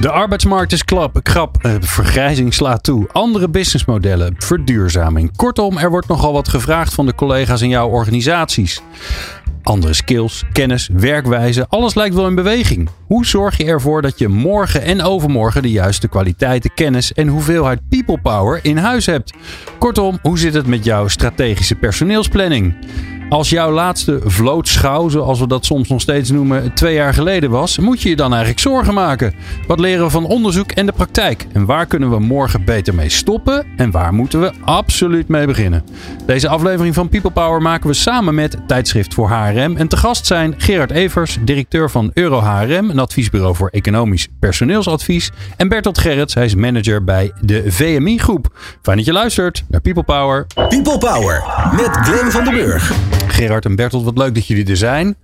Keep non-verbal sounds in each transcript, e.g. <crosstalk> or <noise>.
De arbeidsmarkt is klap, krap, eh, vergrijzing slaat toe. Andere businessmodellen, verduurzaming. Kortom, er wordt nogal wat gevraagd van de collega's in jouw organisaties. Andere skills, kennis, werkwijze, alles lijkt wel in beweging. Hoe zorg je ervoor dat je morgen en overmorgen de juiste kwaliteiten, kennis en hoeveelheid people power in huis hebt? Kortom, hoe zit het met jouw strategische personeelsplanning? Als jouw laatste vlootschouw, zoals we dat soms nog steeds noemen, twee jaar geleden was, moet je je dan eigenlijk zorgen maken. Wat leren we van onderzoek en de praktijk? En waar kunnen we morgen beter mee stoppen? En waar moeten we absoluut mee beginnen? Deze aflevering van People Power maken we samen met Tijdschrift voor HRM. En te gast zijn Gerard Evers, directeur van Euro HRM, een adviesbureau voor economisch personeelsadvies. En Bertolt Gerrits, hij is manager bij de VMI Groep. Fijn dat je luistert naar People Power. People Power met Glenn van der Burg. Gerard en Bertolt, wat leuk dat jullie er zijn.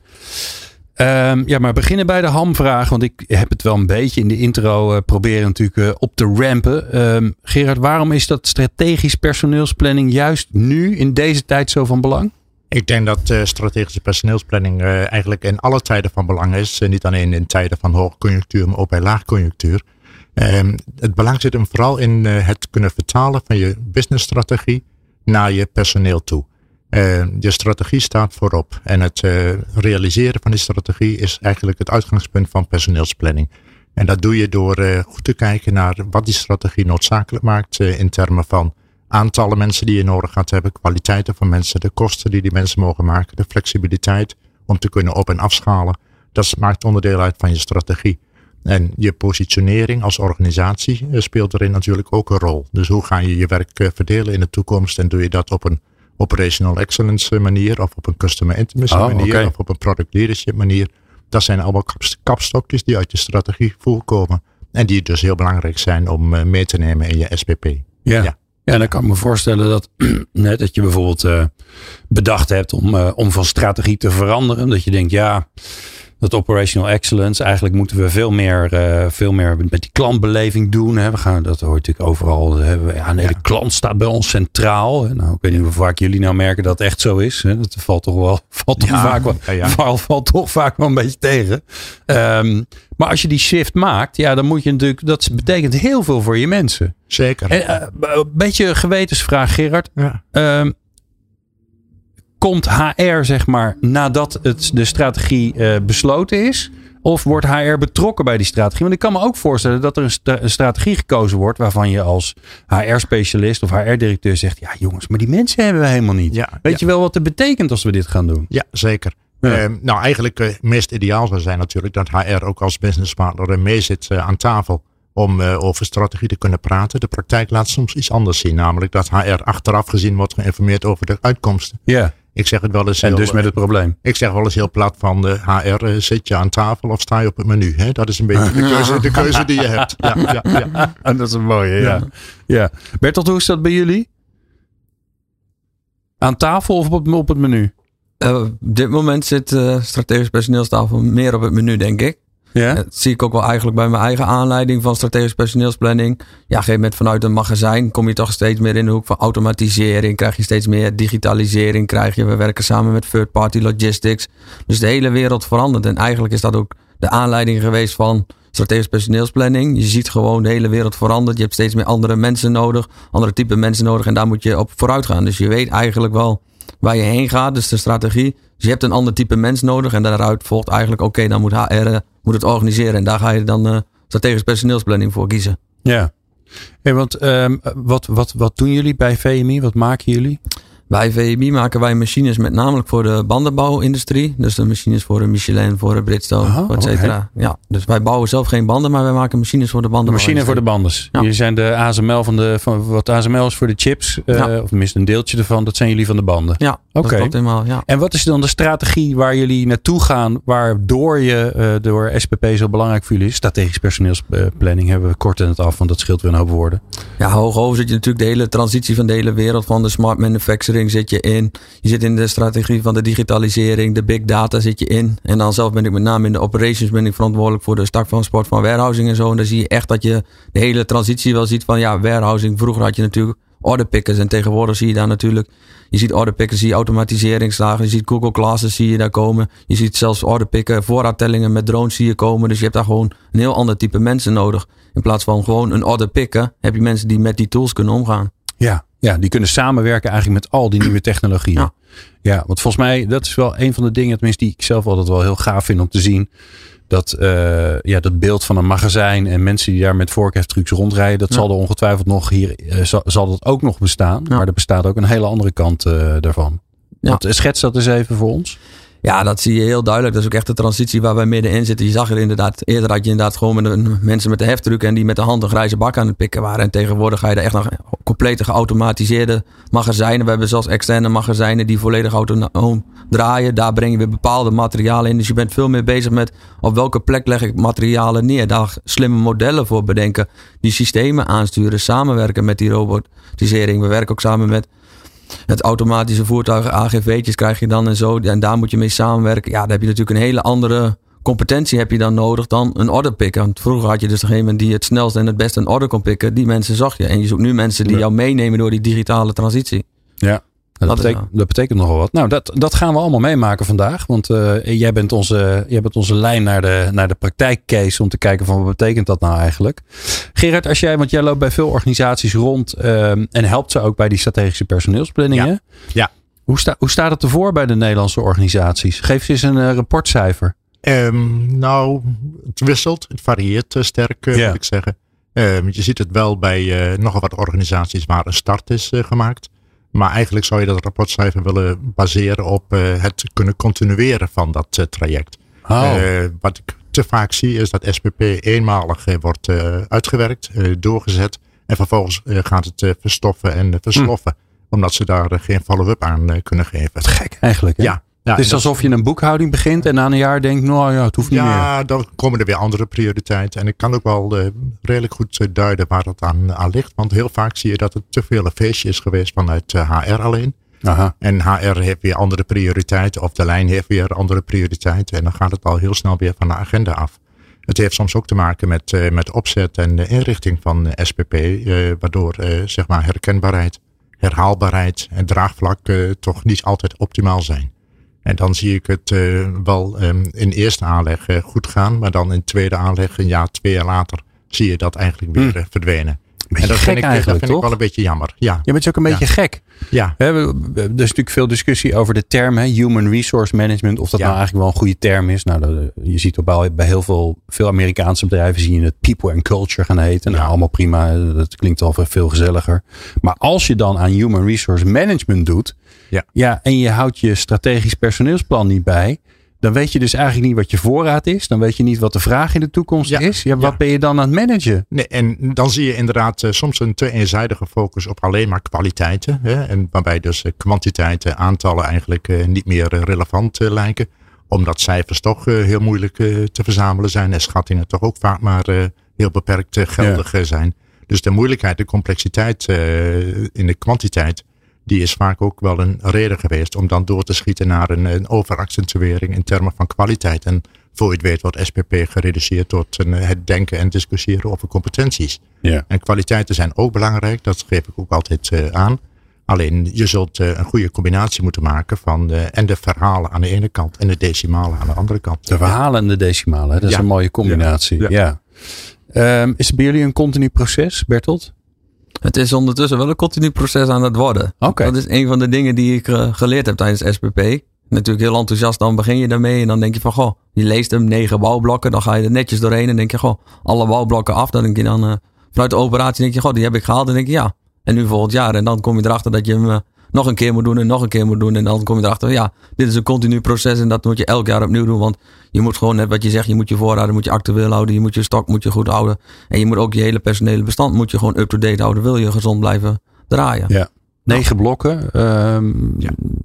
Um, ja, maar beginnen bij de hamvraag. Want ik heb het wel een beetje in de intro uh, proberen natuurlijk uh, op te rampen. Um, Gerard, waarom is dat strategisch personeelsplanning juist nu in deze tijd zo van belang? Ik denk dat uh, strategische personeelsplanning eigenlijk in alle tijden van belang is. niet alleen in tijden van hoogconjunctuur, maar ook bij laagconjunctuur. Um, het belang zit hem vooral in het kunnen vertalen van je businessstrategie naar je personeel toe. Je strategie staat voorop. En het uh, realiseren van die strategie is eigenlijk het uitgangspunt van personeelsplanning. En dat doe je door uh, goed te kijken naar wat die strategie noodzakelijk maakt in termen van aantallen mensen die je nodig gaat hebben, kwaliteiten van mensen, de kosten die die mensen mogen maken, de flexibiliteit om te kunnen op- en afschalen. Dat maakt onderdeel uit van je strategie. En je positionering als organisatie speelt erin natuurlijk ook een rol. Dus hoe ga je je werk verdelen in de toekomst en doe je dat op een operational excellence manier, of op een customer intimacy oh, manier, okay. of op een product leadership manier. Dat zijn allemaal kapstokjes die uit je strategie voorkomen. En die dus heel belangrijk zijn om uh, mee te nemen in je SPP. Ja. ja. Ja, dan kan ik me voorstellen dat, <clears throat> net dat je bijvoorbeeld uh, bedacht hebt om, om van strategie te veranderen. Dat je denkt, ja, dat operational excellence. Eigenlijk moeten we veel meer, uh, veel meer met die klantbeleving doen. Hè. We gaan, dat hoort natuurlijk overal. We, ja, nee, de klant staat bij ons centraal. Nou, ik weet niet hoe vaak jullie nou merken dat het echt zo is. Hè. Dat valt toch wel, <laughs> valt toch ja, vaak wel, ja, valt, valt, toch vaak wel een beetje tegen. Um, maar als je die shift maakt, ja, dan moet je natuurlijk, dat betekent heel veel voor je mensen. Zeker. En, uh, een beetje gewetensvraag, Gerard. Ja. Um, komt HR, zeg maar, nadat het, de strategie uh, besloten is? Of wordt HR betrokken bij die strategie? Want ik kan me ook voorstellen dat er een, st een strategie gekozen wordt waarvan je als HR-specialist of HR-directeur zegt: Ja, jongens, maar die mensen hebben we helemaal niet. Ja, Weet ja. je wel wat het betekent als we dit gaan doen? Ja, zeker. Ja. Uh, nou, eigenlijk het uh, meest ideaal zou zijn natuurlijk dat HR ook als businesspartner mee zit uh, aan tafel om over strategie te kunnen praten. De praktijk laat soms iets anders zien, namelijk dat HR achteraf gezien wordt geïnformeerd over de uitkomsten. Ja. Ik zeg het wel eens. En heel, dus met het probleem. Ik zeg wel eens heel plat van de HR, uh, zit je aan tafel of sta je op het menu? Hè? Dat is een beetje de keuze, de keuze die je hebt. Ja, ja, ja. <laughs> En dat is een mooie, ja. ja. ja. Bertolt, hoe is dat bij jullie? Aan tafel of op, op het menu? Uh, op dit moment zit uh, strategisch personeelstafel meer op het menu, denk ik. Ja? Dat zie ik ook wel eigenlijk bij mijn eigen aanleiding van strategische personeelsplanning. Ja, op een gegeven moment vanuit een magazijn kom je toch steeds meer in de hoek van automatisering. Krijg je steeds meer digitalisering. Krijg je, we werken samen met third party logistics. Dus de hele wereld verandert. En eigenlijk is dat ook de aanleiding geweest van strategische personeelsplanning. Je ziet gewoon de hele wereld verandert. Je hebt steeds meer andere mensen nodig. Andere type mensen nodig. En daar moet je op vooruit gaan. Dus je weet eigenlijk wel waar je heen gaat. Dus de strategie. Dus je hebt een ander type mens nodig. En daaruit volgt eigenlijk, oké, dan moet HR moet het organiseren. En daar ga je dan uh, strategisch personeelsplanning voor kiezen. Ja, hey, want um, wat, wat, wat doen jullie bij VMI? Wat maken jullie? Bij VMI maken wij machines met namelijk voor de bandenbouwindustrie. Dus de machines voor de Michelin, voor de Bridgestone, et cetera. Ja, dus wij bouwen zelf geen banden, maar wij maken machines voor de banden. Machine voor de banden. Ja. Zijn de ASML van de, van wat ASML is voor de chips, uh, ja. of tenminste een deeltje ervan, dat zijn jullie van de banden. Ja, oké. Okay. Ja. En wat is dan de strategie waar jullie naartoe gaan, waardoor je uh, door SPP zo belangrijk voor jullie is? Strategisch personeelsplanning hebben we kort en het af, want dat scheelt weer een hoop woorden. Ja, hoog over zit je natuurlijk de hele transitie van de hele wereld van de smart manufacturing zit je in. Je zit in de strategie van de digitalisering, de big data zit je in. En dan zelf ben ik met name in de operations ben ik verantwoordelijk voor de start van sport van warehousing en zo. En dan zie je echt dat je de hele transitie wel ziet van ja, warehousing. Vroeger had je natuurlijk orderpickers en tegenwoordig zie je daar natuurlijk, je ziet orderpickers, zie je je ziet Google Classes zie je daar komen. Je ziet zelfs orderpicker, voorraadtellingen met drones zie je komen. Dus je hebt daar gewoon een heel ander type mensen nodig. In plaats van gewoon een order picken, heb je mensen die met die tools kunnen omgaan. Ja, ja die kunnen samenwerken eigenlijk met al die nieuwe technologieën. Ja. ja, want volgens mij, dat is wel een van de dingen, tenminste die ik zelf altijd wel heel gaaf vind om te zien dat, uh, ja, dat beeld van een magazijn en mensen die daar met voorkeftrucs rondrijden, dat zal er ongetwijfeld nog hier, uh, zal, zal, dat ook nog bestaan. Maar er bestaat ook een hele andere kant uh, daarvan. Want, schets dat eens even voor ons. Ja, dat zie je heel duidelijk. Dat is ook echt de transitie waar wij middenin zitten. Je zag er inderdaad, eerder had je inderdaad gewoon met mensen met de heftruck en die met de hand een grijze bak aan het pikken waren. En tegenwoordig ga je er echt naar complete geautomatiseerde magazijnen. We hebben zelfs externe magazijnen die volledig autonoom draaien. Daar breng je weer bepaalde materialen in. Dus je bent veel meer bezig met op welke plek leg ik materialen neer. Daar slimme modellen voor bedenken. Die systemen aansturen, samenwerken met die robotisering. We werken ook samen met het automatische voertuigen, AGV'tjes krijg je dan en zo. En daar moet je mee samenwerken. Ja, daar heb je natuurlijk een hele andere competentie heb je dan nodig dan een order picken. Want vroeger had je dus degene die het snelst en het beste een order kon pikken. Die mensen zag je. En je zoekt nu mensen die jou meenemen door die digitale transitie. Ja, dat, betekent, dat betekent nogal wat. Nou, dat, dat gaan we allemaal meemaken vandaag. Want uh, jij, bent onze, jij bent onze lijn naar de, naar de praktijkcase om te kijken van wat betekent dat nou eigenlijk. Gerard, als jij, want jij loopt bij veel organisaties rond uh, en helpt ze ook bij die strategische personeelsplanningen. Ja. ja. Hoe, sta, hoe staat het ervoor bij de Nederlandse organisaties? Geef ze eens een uh, rapportcijfer. Um, nou, het wisselt. Het varieert sterk, ja. moet ik zeggen. Um, je ziet het wel bij nogal wat organisaties waar een start is gemaakt. Maar eigenlijk zou je dat rapportcijfer willen baseren op uh, het kunnen continueren van dat uh, traject. Oh. Uh, wat ik te vaak zie is dat SPP eenmalig wordt uitgewerkt, doorgezet. En vervolgens gaat het verstoffen en versloffen. Hm. Omdat ze daar geen follow-up aan kunnen geven. Wat gek eigenlijk. Hè? Ja, ja, het is alsof je een boekhouding begint en na een jaar denkt, nou ja, het hoeft niet ja, meer. Ja, dan komen er weer andere prioriteiten. En ik kan ook wel uh, redelijk goed uh, duiden waar dat aan, aan ligt. Want heel vaak zie je dat het te veel een feestje is geweest vanuit uh, eh, HR alleen. Aha. En HR heeft weer andere prioriteiten of de lijn heeft weer andere prioriteiten. En dan gaat het al heel snel weer van de agenda af. Het heeft soms ook te maken met, met opzet en de inrichting van SPP. waardoor zeg maar herkenbaarheid, herhaalbaarheid en draagvlak toch niet altijd optimaal zijn. En dan zie ik het uh, wel um, in eerste aanleg uh, goed gaan, maar dan in tweede aanleg, een jaar, twee jaar later, zie je dat eigenlijk weer uh, verdwenen. En dat vind, ik, eigenlijk, dat vind toch? ik wel een beetje jammer. Ja, je bent ook een beetje ja. gek. Ja. We hebben, er is natuurlijk veel discussie over de term hè, human resource management. Of dat Ja. nou eigenlijk wel een goede term is. Nou, dat- je ziet ook bij, bij heel veel, veel Amerikaanse bedrijven zie je het people and culture gaan heten. Nou, Ja. allemaal prima. Dat klinkt al veel gezelliger. Maar als je dan aan human resource management doet. Ja. Ja, en je houdt je strategisch personeelsplan niet bij. Dan weet je dus eigenlijk niet wat je voorraad is. Dan weet je niet wat de vraag in de toekomst Ja. is. Ja, wat Ja. ben je dan aan het managen? Nee, en dan zie je inderdaad eh, soms een te eenzijdige focus op alleen maar kwaliteiten. Hè, en waarbij dus eh, kwantiteiten, aantallen eigenlijk eh, niet meer relevant lijken. Omdat cijfers toch heel moeilijk te verzamelen zijn. En schattingen toch ook vaak maar heel beperkt geldig zijn. Dus de moeilijkheid, de complexiteit in de kwantiteit. Die is vaak ook wel een reden geweest om dan door te schieten naar een, een overaccentuering in termen van kwaliteit. En voor je het weet wordt SPP gereduceerd tot een, eh, het denken en discussiëren over competenties. Ja. En kwaliteiten zijn ook belangrijk, dat geef ik ook altijd eh, aan. Alleen je zult eh, een goede combinatie moeten maken van de, en de verhalen aan de ene kant en de decimalen aan de andere kant. De verhalen en de decimalen. hè? Dat is Ja. een mooie combinatie. Ja. Ja. Ehm, is het bij jullie een continu proces, Bertolt? Het is ondertussen wel een continu proces aan het worden. Dat is een van de dingen die ik eh, geleerd heb tijdens SPP. Natuurlijk heel enthousiast, dan begin je daarmee en dan denk je van, goh, je leest hem, negen bouwblokken, dan ga je er netjes doorheen en denk je, goh, alle bouwblokken af. Dan denk je dan, eh, vanuit de operatie denk je, goh, die heb ik gehaald. En denk je, ja, en nu volgend jaar. En dan kom je erachter dat je hem eh, nog een keer moet doen en nog een keer moet doen. En dan kom je erachter, ja, dit is een continu proces en dat moet je elk jaar opnieuw doen. Want je moet gewoon, net wat je zegt, je moet je voorraden moet je actueel houden. Je moet je stok moet je goed houden. En je moet ook je hele personele bestand moet je gewoon up-to-date houden. Wil je gezond blijven draaien. Ja. Negen blokken. Ehm,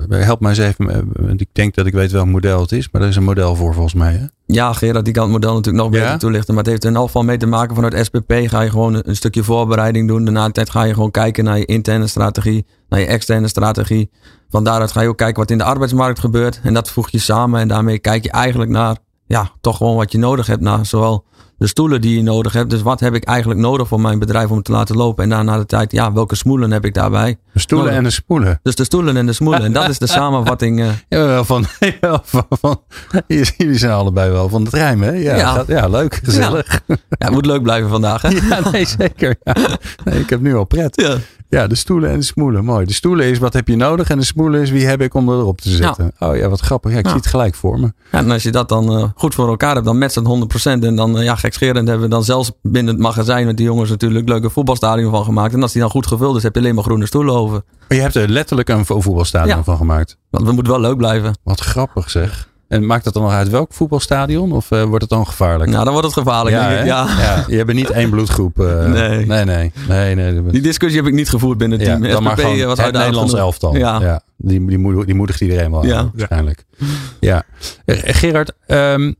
help mij eens even. Ik denk dat ik weet welk model het is, maar er is een model voor volgens mij. Hè? Ja, Gerard, die kan het model natuurlijk nog beter toelichten. Maar het heeft er in elk geval mee te maken vanuit SPP. Ga je gewoon een stukje voorbereiding doen. Daarna tijd ga je gewoon kijken naar je interne strategie, naar je externe strategie. Van daaruit ga je ook kijken wat in de arbeidsmarkt gebeurt. En dat voeg je samen. En daarmee kijk je eigenlijk naar, ja, toch gewoon wat je nodig hebt. Naar zowel de stoelen die je nodig hebt. Dus wat heb ik eigenlijk nodig voor mijn bedrijf om te laten lopen? En daarna de tijd, ja, welke smoelen heb ik daarbij? De stoelen en de smoelen. Dus de stoelen en de smoelen. En dat is de <laughs> samenvatting. Uh... Ja, van, <laughs> ja, van, van, jullie zijn allebei wel van het rijmen, hè? Ja, ja. Gaat, ja leuk, gezellig. Ja. het moet leuk blijven vandaag, hè? <laughs> Ja, nee, zeker. Nee, ik heb nu al pret. Ja. Ja, de stoelen en de smoelen. Mooi. De stoelen is wat heb je nodig en de smoelen is wie heb ik om erop te zetten. Oh ja, wat grappig. Ja, ik zie het gelijk voor me. Ja, en als je dat dan uh, goed voor elkaar hebt, dan met z'n 100%. En dan, uh, ja, gekscherend hebben we dan zelfs binnen het magazijn met die jongens natuurlijk leuke voetbalstadion van gemaakt. En als die dan goed gevuld is, heb je alleen maar groene stoelen over. Maar je hebt er letterlijk een voetbalstadion van gemaakt. Want we moeten wel leuk blijven. Wat grappig zeg. En maakt dat dan nog uit welk voetbalstadion? Of uh, wordt het dan gevaarlijk? Nou, dan wordt het gevaarlijk. Ja, denk ik. Ja. ja. je hebt niet één bloedgroep. Uh, <laughs> nee. Nee, nee, nee, nee. Die discussie heb ik niet gevoerd binnen het team. Ja, dan maar gewoon was het Nederlands elftal. Ja. ja. Die, die, moedig, die moedigt iedereen wel ja. waarschijnlijk. Ja. Gerard, um,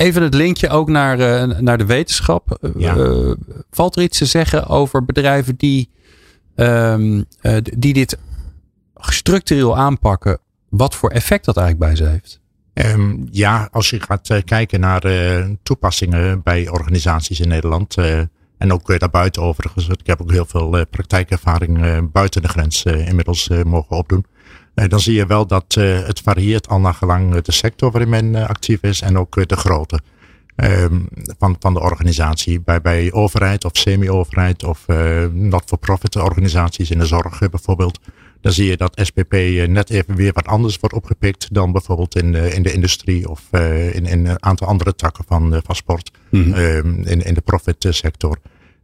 even het linkje ook naar, uh, naar de wetenschap. Uh, valt er iets te zeggen over bedrijven die, um, die dit structureel aanpakken? Wat voor effect dat eigenlijk bij ze heeft? Um, ja, als je gaat kijken naar toepassingen bij organisaties in Nederland. En ook daarbuiten overigens. Ik heb ook heel veel praktijkervaring buiten de grens inmiddels mogen opdoen. Dan zie je wel dat het varieert al naar gelang de sector waarin men actief is. En ook de grootte um, van, van de organisatie. Bij, bij overheid of semi-overheid of not-for-profit organisaties in de zorg bijvoorbeeld dan zie je dat SPP eh, net even weer wat anders wordt opgepikt dan bijvoorbeeld in, de, in de industrie of in, in een aantal andere takken van, van sport, mm um, in, in de profit sector.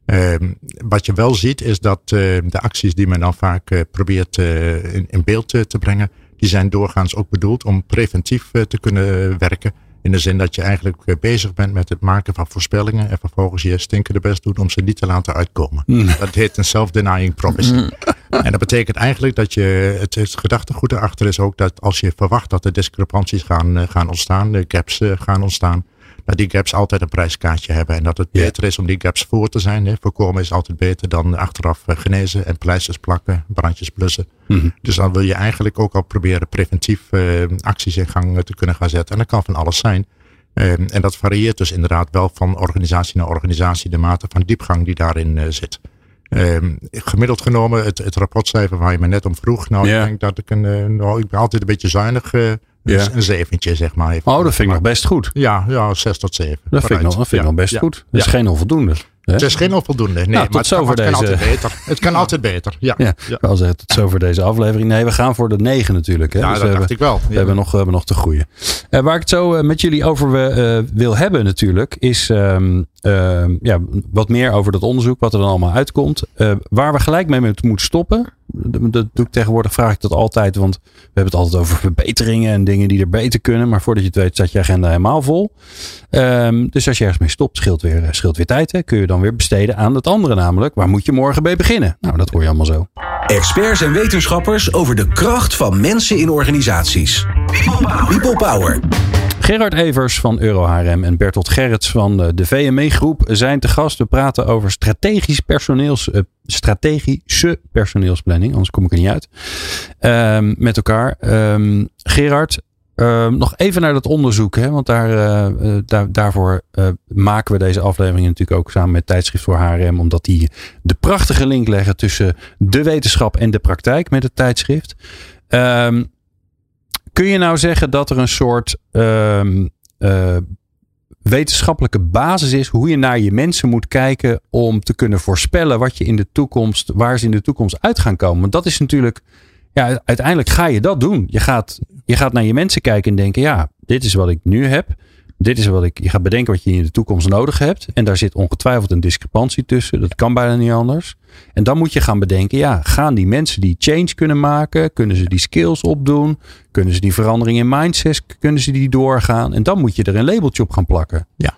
Um, wat je wel ziet is dat uh, de acties die men dan vaak probeert in, in, beeld te brengen, die zijn doorgaans ook bedoeld om preventief te kunnen werken. In de zin dat je eigenlijk eh, bezig bent met het maken van voorspellingen en vervolgens je stinkende best doet om ze niet te laten uitkomen. Mm. Dat heet een self-denying promise. Mm. <laughs> En dat betekent eigenlijk dat je, het, het gedachtegoed erachter is ook dat als je verwacht dat er discrepanties gaan, eh, gaan ontstaan, de gaps eh, gaan ontstaan, dat die gaps altijd een prijskaartje hebben. En dat het beter is om die gaps voor te zijn. Hè. Voorkomen is altijd beter dan achteraf eh, genezen en pleisters plakken, brandjes blussen. Mhm. Dus dan wil je eigenlijk ook al proberen preventief uh, acties in gang te kunnen gaan zetten. En dat kan van alles zijn. En dat varieert dus inderdaad wel van organisatie naar organisatie, de mate van diepgang die daarin uh, zit. Um, gemiddeld genomen, het, het rapportcijfer waar je me net om vroeg. Nou, ik denk dat ik een, nou, ik ben altijd een beetje beetje zuinig ja. Een zeventje, zeg maar. Oh, dat vind ik nog best goed. Ja, ja zes tot zeven. Dat vind ik nog, dat vind ik nog best goed. Dat is geen onvoldoende. Het is geen onvoldoende. Nee, nou, maar het, kan, het deze... kan altijd beter. Het kan <laughs> altijd beter. Ja, ja, ja. Ik zeggen, tot zover deze aflevering. Nee, we gaan voor de negen natuurlijk. Hè? Ja, dus dat dacht ik wel. We, hebben nog, we hebben nog te groeien. Uh, waar ik het zo uh, met jullie over uh, wil hebben natuurlijk, is um, ja, wat meer over dat onderzoek, wat er dan allemaal uitkomt. waar we gelijk mee moeten stoppen, dat doe ik tegenwoordig, vraag ik dat altijd. Want we hebben het altijd over verbeteringen en dingen die er beter kunnen. Maar voordat je het weet, staat je agenda helemaal vol. Um, dus als je ergens mee stopt, scheelt weer, eh, scheelt weer tijd. Hè? Kun je dan weer besteden aan het andere namelijk. Waar moet je morgen mee beginnen? Nou, dat hoor je allemaal zo. Experts en wetenschappers over de kracht van mensen in organisaties. People Power. Gerard Evers van EuroHRM en Bertolt Gerrits van de VME Groep zijn te gast. We praten over strategisch personeels, uh, strategische personeelsplanning, anders kom ik er niet uit. Um, met elkaar. Um, Gerard, um, nog even naar dat onderzoek, hè, want daar, uh, daar, daarvoor uh, maken we deze aflevering natuurlijk ook samen met Tijdschrift voor HRM, omdat die de prachtige link leggen tussen de wetenschap en de praktijk met het tijdschrift. Um, Kun je nou zeggen dat er een soort uh, wetenschappelijke basis is hoe je naar je mensen moet kijken om te kunnen voorspellen wat je in de toekomst, waar ze in de toekomst uit gaan komen? Want dat is natuurlijk, ja, uiteindelijk ga je dat doen. Je gaat, je gaat naar je mensen kijken en denken, ja, dit is wat ik nu heb dit is wat ik. Je gaat bedenken wat je in de toekomst nodig hebt. En daar zit ongetwijfeld een discrepantie tussen. Dat kan bijna niet anders. En dan moet je gaan bedenken: ja, gaan die mensen die change kunnen maken? Kunnen ze die skills opdoen? Kunnen ze die verandering in mindset? Kunnen ze die doorgaan? En dan moet je er een labeltje op gaan plakken. Ja,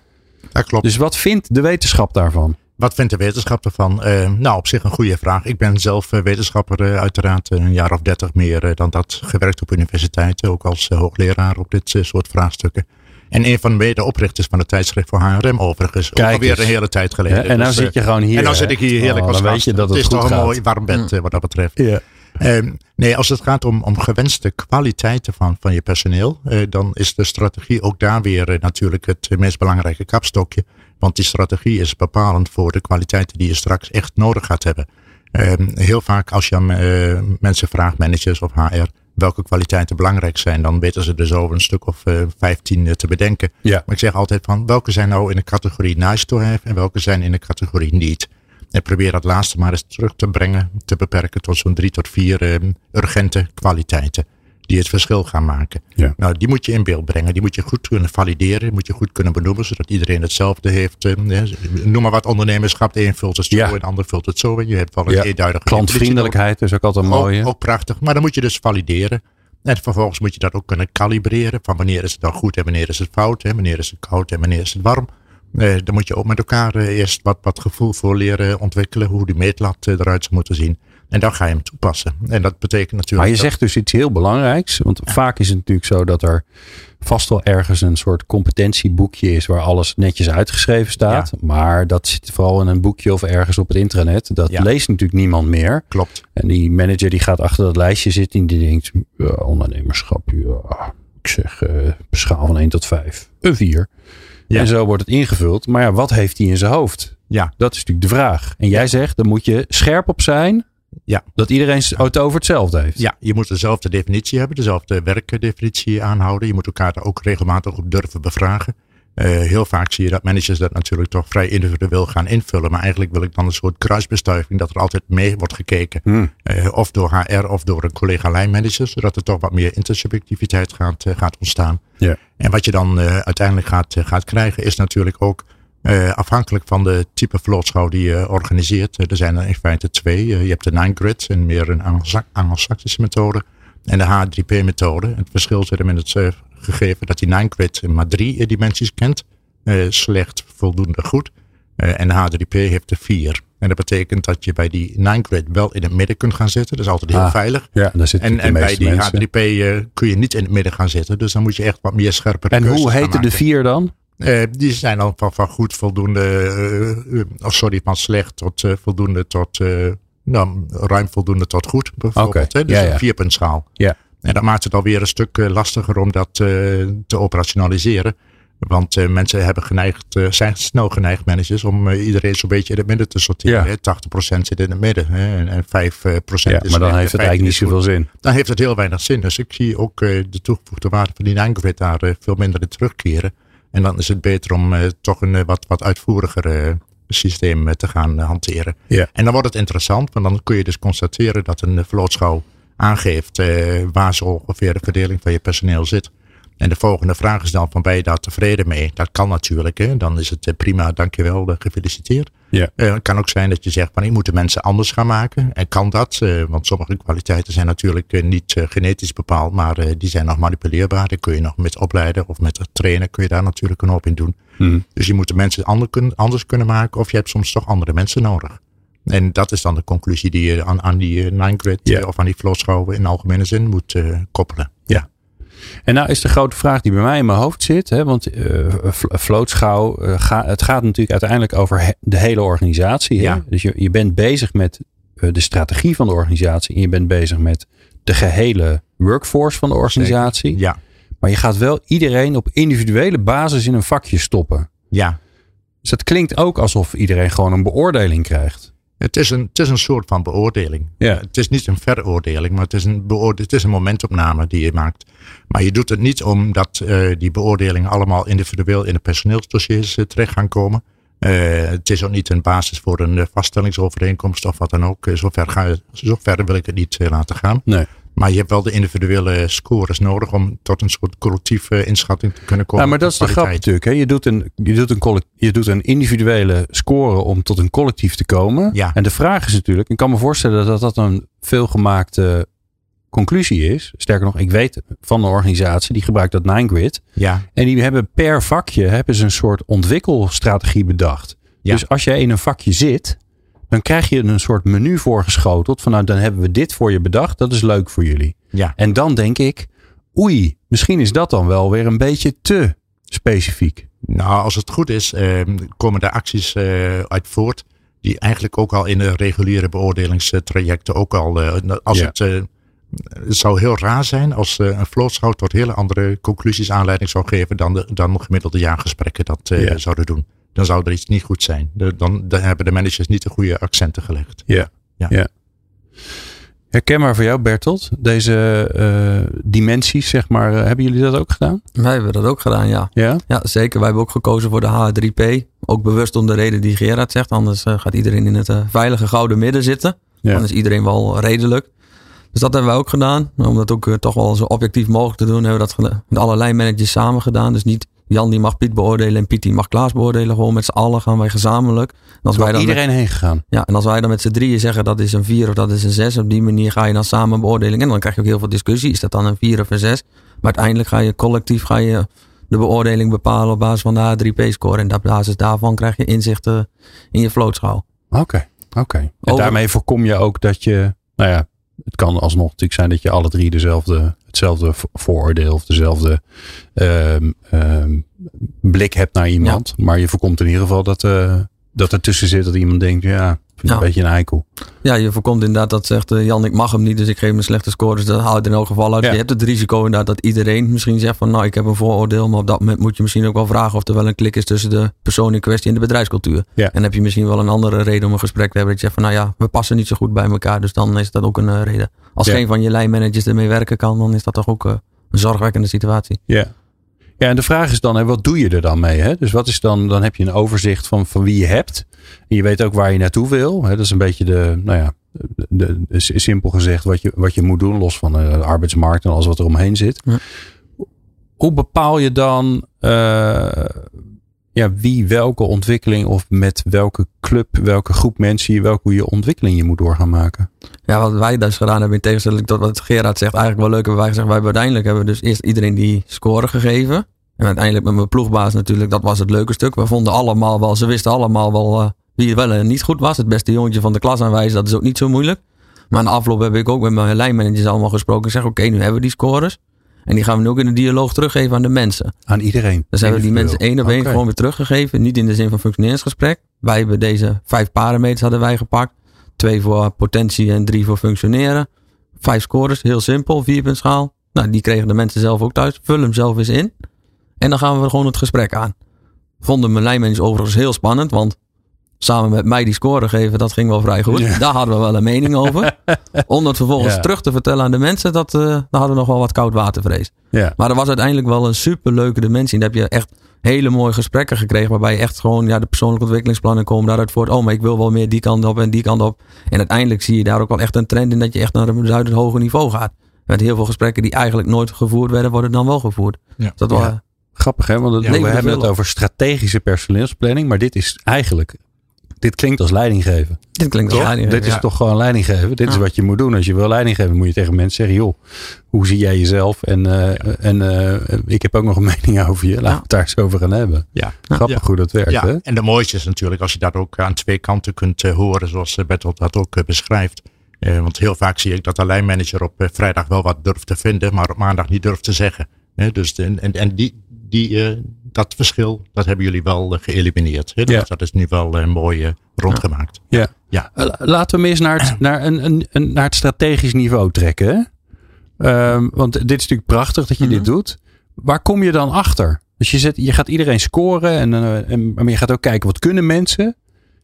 dat klopt. Dus wat vindt de wetenschap daarvan? Wat vindt de wetenschap ervan? Uh, nou, op zich een goede vraag. Ik ben zelf wetenschapper, uiteraard een jaar of dertig meer dan dat gewerkt op universiteiten, ook als hoogleraar op dit soort vraagstukken. En een van de medeoprichters van het tijdschrift voor HRM overigens. Kijk alweer een hele tijd geleden. Ja, en dan dus, zit je gewoon hier. En dan zit ik hier heerlijk oh, als weet je dat het, het is toch een mooi warm bed mm. wat dat betreft. Ja. Uh, nee, als het gaat om, om gewenste kwaliteiten van, van je personeel, uh, dan is de strategie ook daar weer uh, natuurlijk het meest belangrijke kapstokje. Want die strategie is bepalend voor de kwaliteiten die je straks echt nodig gaat hebben. Uh, heel vaak als je aan mensen vraagt, managers of HR, welke kwaliteiten belangrijk zijn, dan weten ze er zo een stuk of uh, 15 te bedenken. Ja. Maar ik zeg altijd van welke zijn nou in de categorie nice to have en welke zijn in de categorie niet. En probeer dat laatste maar eens terug te brengen, te beperken tot zo'n drie tot vier uh, urgente kwaliteiten. Die het verschil gaan maken. Ja. Nou, die moet je in beeld brengen. Die moet je goed kunnen valideren. Moet je goed kunnen benoemen, zodat iedereen hetzelfde heeft. Uh, noem maar wat ondernemerschap. De een vult het zo ja. en de ander vult het zo. En je hebt wel een ja. eenduidige Klantvriendelijkheid is ook altijd mooi. Ook, ook prachtig. Maar dan moet je dus valideren. En vervolgens moet je dat ook kunnen kalibreren. Van wanneer is het dan goed en wanneer is het fout. Hè? Wanneer is het koud en wanneer is het warm. Uh, dan moet je ook met elkaar uh, eerst wat, wat gevoel voor leren ontwikkelen. Hoe die meetlat uh, eruit zou moeten zien. En dan ga je hem toepassen. En dat betekent natuurlijk. Maar je zegt dus iets heel belangrijks. Want vaak is het natuurlijk zo dat er vast wel ergens een soort competentieboekje is waar alles netjes uitgeschreven staat. Maar dat zit vooral in een boekje of ergens op het intranet. Dat leest natuurlijk niemand meer. Klopt. En die manager die gaat achter dat lijstje zitten en die denkt, ondernemerschap, ik zeg uh, schaal van 1 tot 5, een 4. Ja. En zo wordt het ingevuld. Maar ja, wat heeft hij in zijn hoofd? Ja. Dat is natuurlijk de vraag. En jij zegt, dan moet je scherp op zijn. Ja. Dat iedereen het over hetzelfde heeft. Ja, je moet dezelfde definitie hebben, dezelfde werkdefinitie aanhouden. Je moet elkaar er ook regelmatig op durven bevragen. Uh, heel vaak zie je dat managers dat natuurlijk toch vrij individueel gaan invullen. Maar eigenlijk wil ik dan een soort kruisbestuiving dat er altijd mee wordt gekeken. Hmm. Uh, of door HR of door een collega lijnmanager. Zodat er toch wat meer intersubjectiviteit gaat, uh, gaat ontstaan. Yeah. En wat je dan uiteindelijk gaat, gaat krijgen is natuurlijk ook uh, afhankelijk van de type vlootschouw die je organiseert. er zijn er in feite twee. je hebt de Nine Grid, een meer een Anglo-Saxische methode. En de H3P-methode. Het verschil zit hem in het gegeven dat die Nine Grid maar drie dimensies kent. Uh, slecht, voldoende, goed. Uh, en de H3P heeft er vier. En dat betekent dat je bij die Nine Grid wel in het midden kunt gaan zitten. Dat is altijd heel ah, veilig. Ja, daar zit en, en bij die mensen. H3P uh, kun je niet in het midden gaan zitten. Dus dan moet je echt wat meer scherper En hoe heten de vier dan? Uh, die zijn dan van, van goed, voldoende, uh, oh sorry, van slecht tot uh, voldoende tot, nou, ruim voldoende tot goed bijvoorbeeld. Okay. Hè? Dus ja, ja. een vierpuntschaal. Ja. En dat maakt het alweer een stuk lastiger om dat te operationaliseren. Want mensen hebben geneigd, zijn snel geneigd, managers, om iedereen zo'n beetje in het midden te sorteren. Ja. 80% zit in het midden hè? en, en 5% ja, is Maar dan heeft het eigenlijk niet zoveel zin. Dan heeft het heel weinig zin. Dus ik zie ook de toegevoegde waarde van die Nine daar veel minder in terugkeren. En dan is het beter om uh, toch een uh, wat, wat uitvoeriger uh, systeem te gaan hanteren. Yeah. En dan wordt het interessant, want dan kun je dus constateren dat een vlootschouw aangeeft waar zo ongeveer de verdeling van je personeel zit. En de volgende vraag is dan van ben je daar tevreden mee? Dat kan natuurlijk. Hè? Dan is het eh, prima, dankjewel, eh, gefeliciteerd. Ja. Uh, het kan ook zijn dat je zegt van ik moet de mensen anders gaan maken. En kan dat? Uh, want sommige kwaliteiten zijn natuurlijk uh, niet genetisch bepaald, maar die zijn nog manipuleerbaar. Die kun je nog met opleiden of met trainen kun je daar natuurlijk een hoop in doen. Mm. Dus je moet de mensen anders kunnen, anders kunnen maken of je hebt soms toch andere mensen nodig. En dat is dan de conclusie die je aan, aan die nine grid of aan die flowschouwen in algemene zin moet koppelen. En nou is de grote vraag die bij mij in mijn hoofd zit. Hè, want uh, vlootschouw, uh, ga, het gaat natuurlijk uiteindelijk over de hele organisatie. Ja. Dus je, je bent bezig met uh, de strategie van de organisatie. En je bent bezig met de gehele workforce van de organisatie. Ja. Maar je gaat wel iedereen op individuele basis in een vakje stoppen. Ja. Dus het klinkt ook alsof iedereen gewoon een beoordeling krijgt. Het is een, het is een soort van beoordeling. Ja. Het is niet een veroordeling, maar het is een, het is een momentopname die je maakt. Maar je doet het niet omdat uh, die beoordelingen allemaal individueel in de personeelsdossiers uh, terecht gaan komen. Uh, het is ook niet een basis voor een vaststellingsovereenkomst of wat dan ook. Zover, ga, zover wil ik het niet laten gaan. Nee. Maar je hebt wel de individuele scores nodig om tot een soort collectieve inschatting te kunnen komen. Ja, maar dat is de grap natuurlijk. Hè? Je, doet een, je, doet een je doet een individuele score om tot een collectief te komen. Ja. En de vraag is natuurlijk, ik kan me voorstellen dat dat een veelgemaakte conclusie is. Sterker nog, ik weet van een organisatie die gebruikt dat NineGrid. Ja. En die hebben per vakje hebben ze een soort ontwikkelstrategie bedacht. Dus als jij in een vakje zit, dan krijg je een soort menu voorgeschoteld. Van nou, dan hebben we dit voor je bedacht. Dat is leuk voor jullie. Ja. En dan denk ik, oei, misschien is dat dan wel weer een beetje te specifiek. Nou, als het goed is, eh, komen er acties eh, uit voort. Die eigenlijk ook al in de reguliere beoordelingstrajecten ook al. Eh, als Ja. het, eh, het zou heel raar zijn als een vlootschouw tot hele andere conclusies aanleiding zou geven dan, de, dan gemiddelde jaargesprekken dat Ja. zouden doen. Dan zou er iets niet goed zijn. De- dan, dan hebben de managers niet de goede accenten gelegd. Ja. Ja. ja. Herkenbaar voor jou, Bertolt, deze eh, dimensies, zeg maar. eh, hebben jullie dat ook gedaan? Wij hebben dat ook gedaan, ja. Ja? Ja, zeker. Wij hebben ook gekozen voor de H3P. Ook bewust om de reden die Gerard zegt. Anders eh, gaat iedereen in het veilige gouden midden zitten. Ja. Dan is iedereen wel redelijk. Dus dat hebben wij ook gedaan. Om dat ook toch wel zo objectief mogelijk te doen, hebben we dat met alle lijnmanagers samen gedaan. Dus niet Jan die mag Piet beoordelen en Piet die mag Klaas beoordelen. Gewoon met z'n allen gaan wij gezamenlijk. En als, wij dan met, iedereen heen gegaan. ja, en als wij dan met z'n drieën zeggen dat is een vier of dat is een zes. Op die manier ga je dan samen beoordeling. En dan krijg je ook heel veel discussie. Is dat dan een vier of een zes? Maar uiteindelijk ga je collectief ga je de beoordeling bepalen op basis van de H3P-score. En op basis daarvan krijg je inzichten in je vlootschouw. Oké, oké. En daarmee voorkom je ook dat je, nou ja, het kan alsnog natuurlijk zijn dat je alle drie dezelfde, hetzelfde vo- vooroordeel of dezelfde ehm, blik hebt naar iemand. Maar je voorkomt in ieder geval dat, eh dat er tussen zit dat iemand denkt, ja, Ja. een beetje een eikel. Ja, je voorkomt inderdaad dat zegt eh, Jan, ik mag hem niet, dus ik geef hem een slechte score. Dus dat er in elk geval uit. Ja. Je hebt het risico inderdaad dat iedereen misschien zegt van nou, ik heb een vooroordeel. Maar op dat moment moet je misschien ook wel vragen of er wel een klik is tussen de persoon in kwestie en de bedrijfscultuur. Ja. En dan heb je misschien wel een andere reden om een gesprek te hebben. Dat je zegt van nou ja, we passen niet zo goed bij elkaar. Dus dan is dat ook een eh, reden. Als geen van je lijnmanagers ermee werken kan, dan is dat toch ook eh, een zorgwekkende situatie. Ja. Ja, en de vraag is dan, hè, wat doe je er dan mee? Hè? Dus wat is dan, dan heb je een overzicht van, van wie je hebt. En je weet ook waar je naartoe wil. Hè? Dat is een beetje de, nou ja, de, de- de- simpel gezegd wat je, wat je moet doen, los van eh, de arbeidsmarkt en alles wat er omheen zit. Ja. Hoe bepaal je dan eh, ja, wie welke ontwikkeling of met welke club, welke groep mensen welke je ontwikkeling je moet door gaan maken? Ja, wat wij dus gedaan hebben in tegenstelling tot wat Gerard zegt, eigenlijk wel leuk hebben wij gezegd. Wij hebben uiteindelijk hebben dus eerst iedereen die score gegeven. En uiteindelijk met mijn ploegbaas natuurlijk, dat was het leuke stuk. We vonden allemaal wel, ze wisten allemaal wel eh, wie wel en niet goed was. Het beste jongetje van de klas aanwijzen, dat is ook niet zo moeilijk. Maar na afloop heb ik ook met mijn lijnmanagers allemaal gesproken. Ik zeg, oké, nu hebben we die scores. En die gaan we nu ook in de dialoog teruggeven aan de mensen. Aan iedereen. Dus hebben we die mensen één op één gewoon weer teruggegeven. Niet in de zin van functioneringsgesprek. Wij hebben deze vijf parameters hadden wij gepakt. Twee voor potentie en drie voor functioneren. Vijf scores, heel simpel, vierpuntschaal. Nou, die kregen de mensen zelf ook thuis. Vul hem zelf eens in. En dan gaan we gewoon het gesprek aan. Vonden mijn lijnmanagers overigens heel spannend, want samen met mij die score geven, dat ging wel vrij goed. Ja. Daar hadden we wel een mening over. <laughs> Om dat vervolgens Ja. terug te vertellen aan de mensen, dat, eh, daar hadden we nog wel wat koud watervrees. Ja. Maar er was uiteindelijk wel een superleuke dimensie. En daar heb je echt hele mooie gesprekken gekregen. Waarbij je echt gewoon, ja, de persoonlijke ontwikkelingsplannen komen daaruit voort. Oh, maar ik wil wel meer die kant op en die kant op. En uiteindelijk zie je daar ook wel echt een trend in dat je echt naar een beduidend hoger niveau gaat. Met heel veel gesprekken die eigenlijk nooit gevoerd werden, worden dan wel gevoerd. Ja. Dat was, Ja. Grappig hè, want het- Ja. we hebben het over strategische personeelsplanning, maar dit is eigenlijk, dit klinkt als leidinggeven. dit klinkt als Toch? leiding. Dit is ja. toch gewoon leidinggeven. Dit is wat je moet doen. Als je wil leidinggeven, moet je tegen mensen zeggen, joh, hoe zie jij jezelf? En, eh, en eh, ik heb ook nog een <laughs> mening over je. Laten we het daar eens over gaan hebben. Ja. Grappig Ja. hoe dat werkt. Ja, Hè? en de mooiste is natuurlijk als je dat ook aan twee kanten kunt eh, horen, zoals Bertolt dat ook beschrijft. Eh, want heel vaak zie ik dat de lijnmanager op eh, vrijdag wel wat durft te vinden, maar op maandag niet durft te zeggen. Hè, dus de, en en die, die, eh, dat verschil, dat hebben jullie wel eh, geëlimineerd. Hè? Dus Ja. dat is nu wel eh, mooi rondgemaakt. Ja. Ja. Laten we hem eens naar het, <clears throat> naar een, een, een, naar het strategisch niveau trekken. Hè? Ehm, want dit is natuurlijk prachtig dat je dit Mhm. doet. Waar kom je dan achter? Dus je, zet, je gaat iedereen scoren. En, en, maar je gaat ook kijken wat kunnen mensen.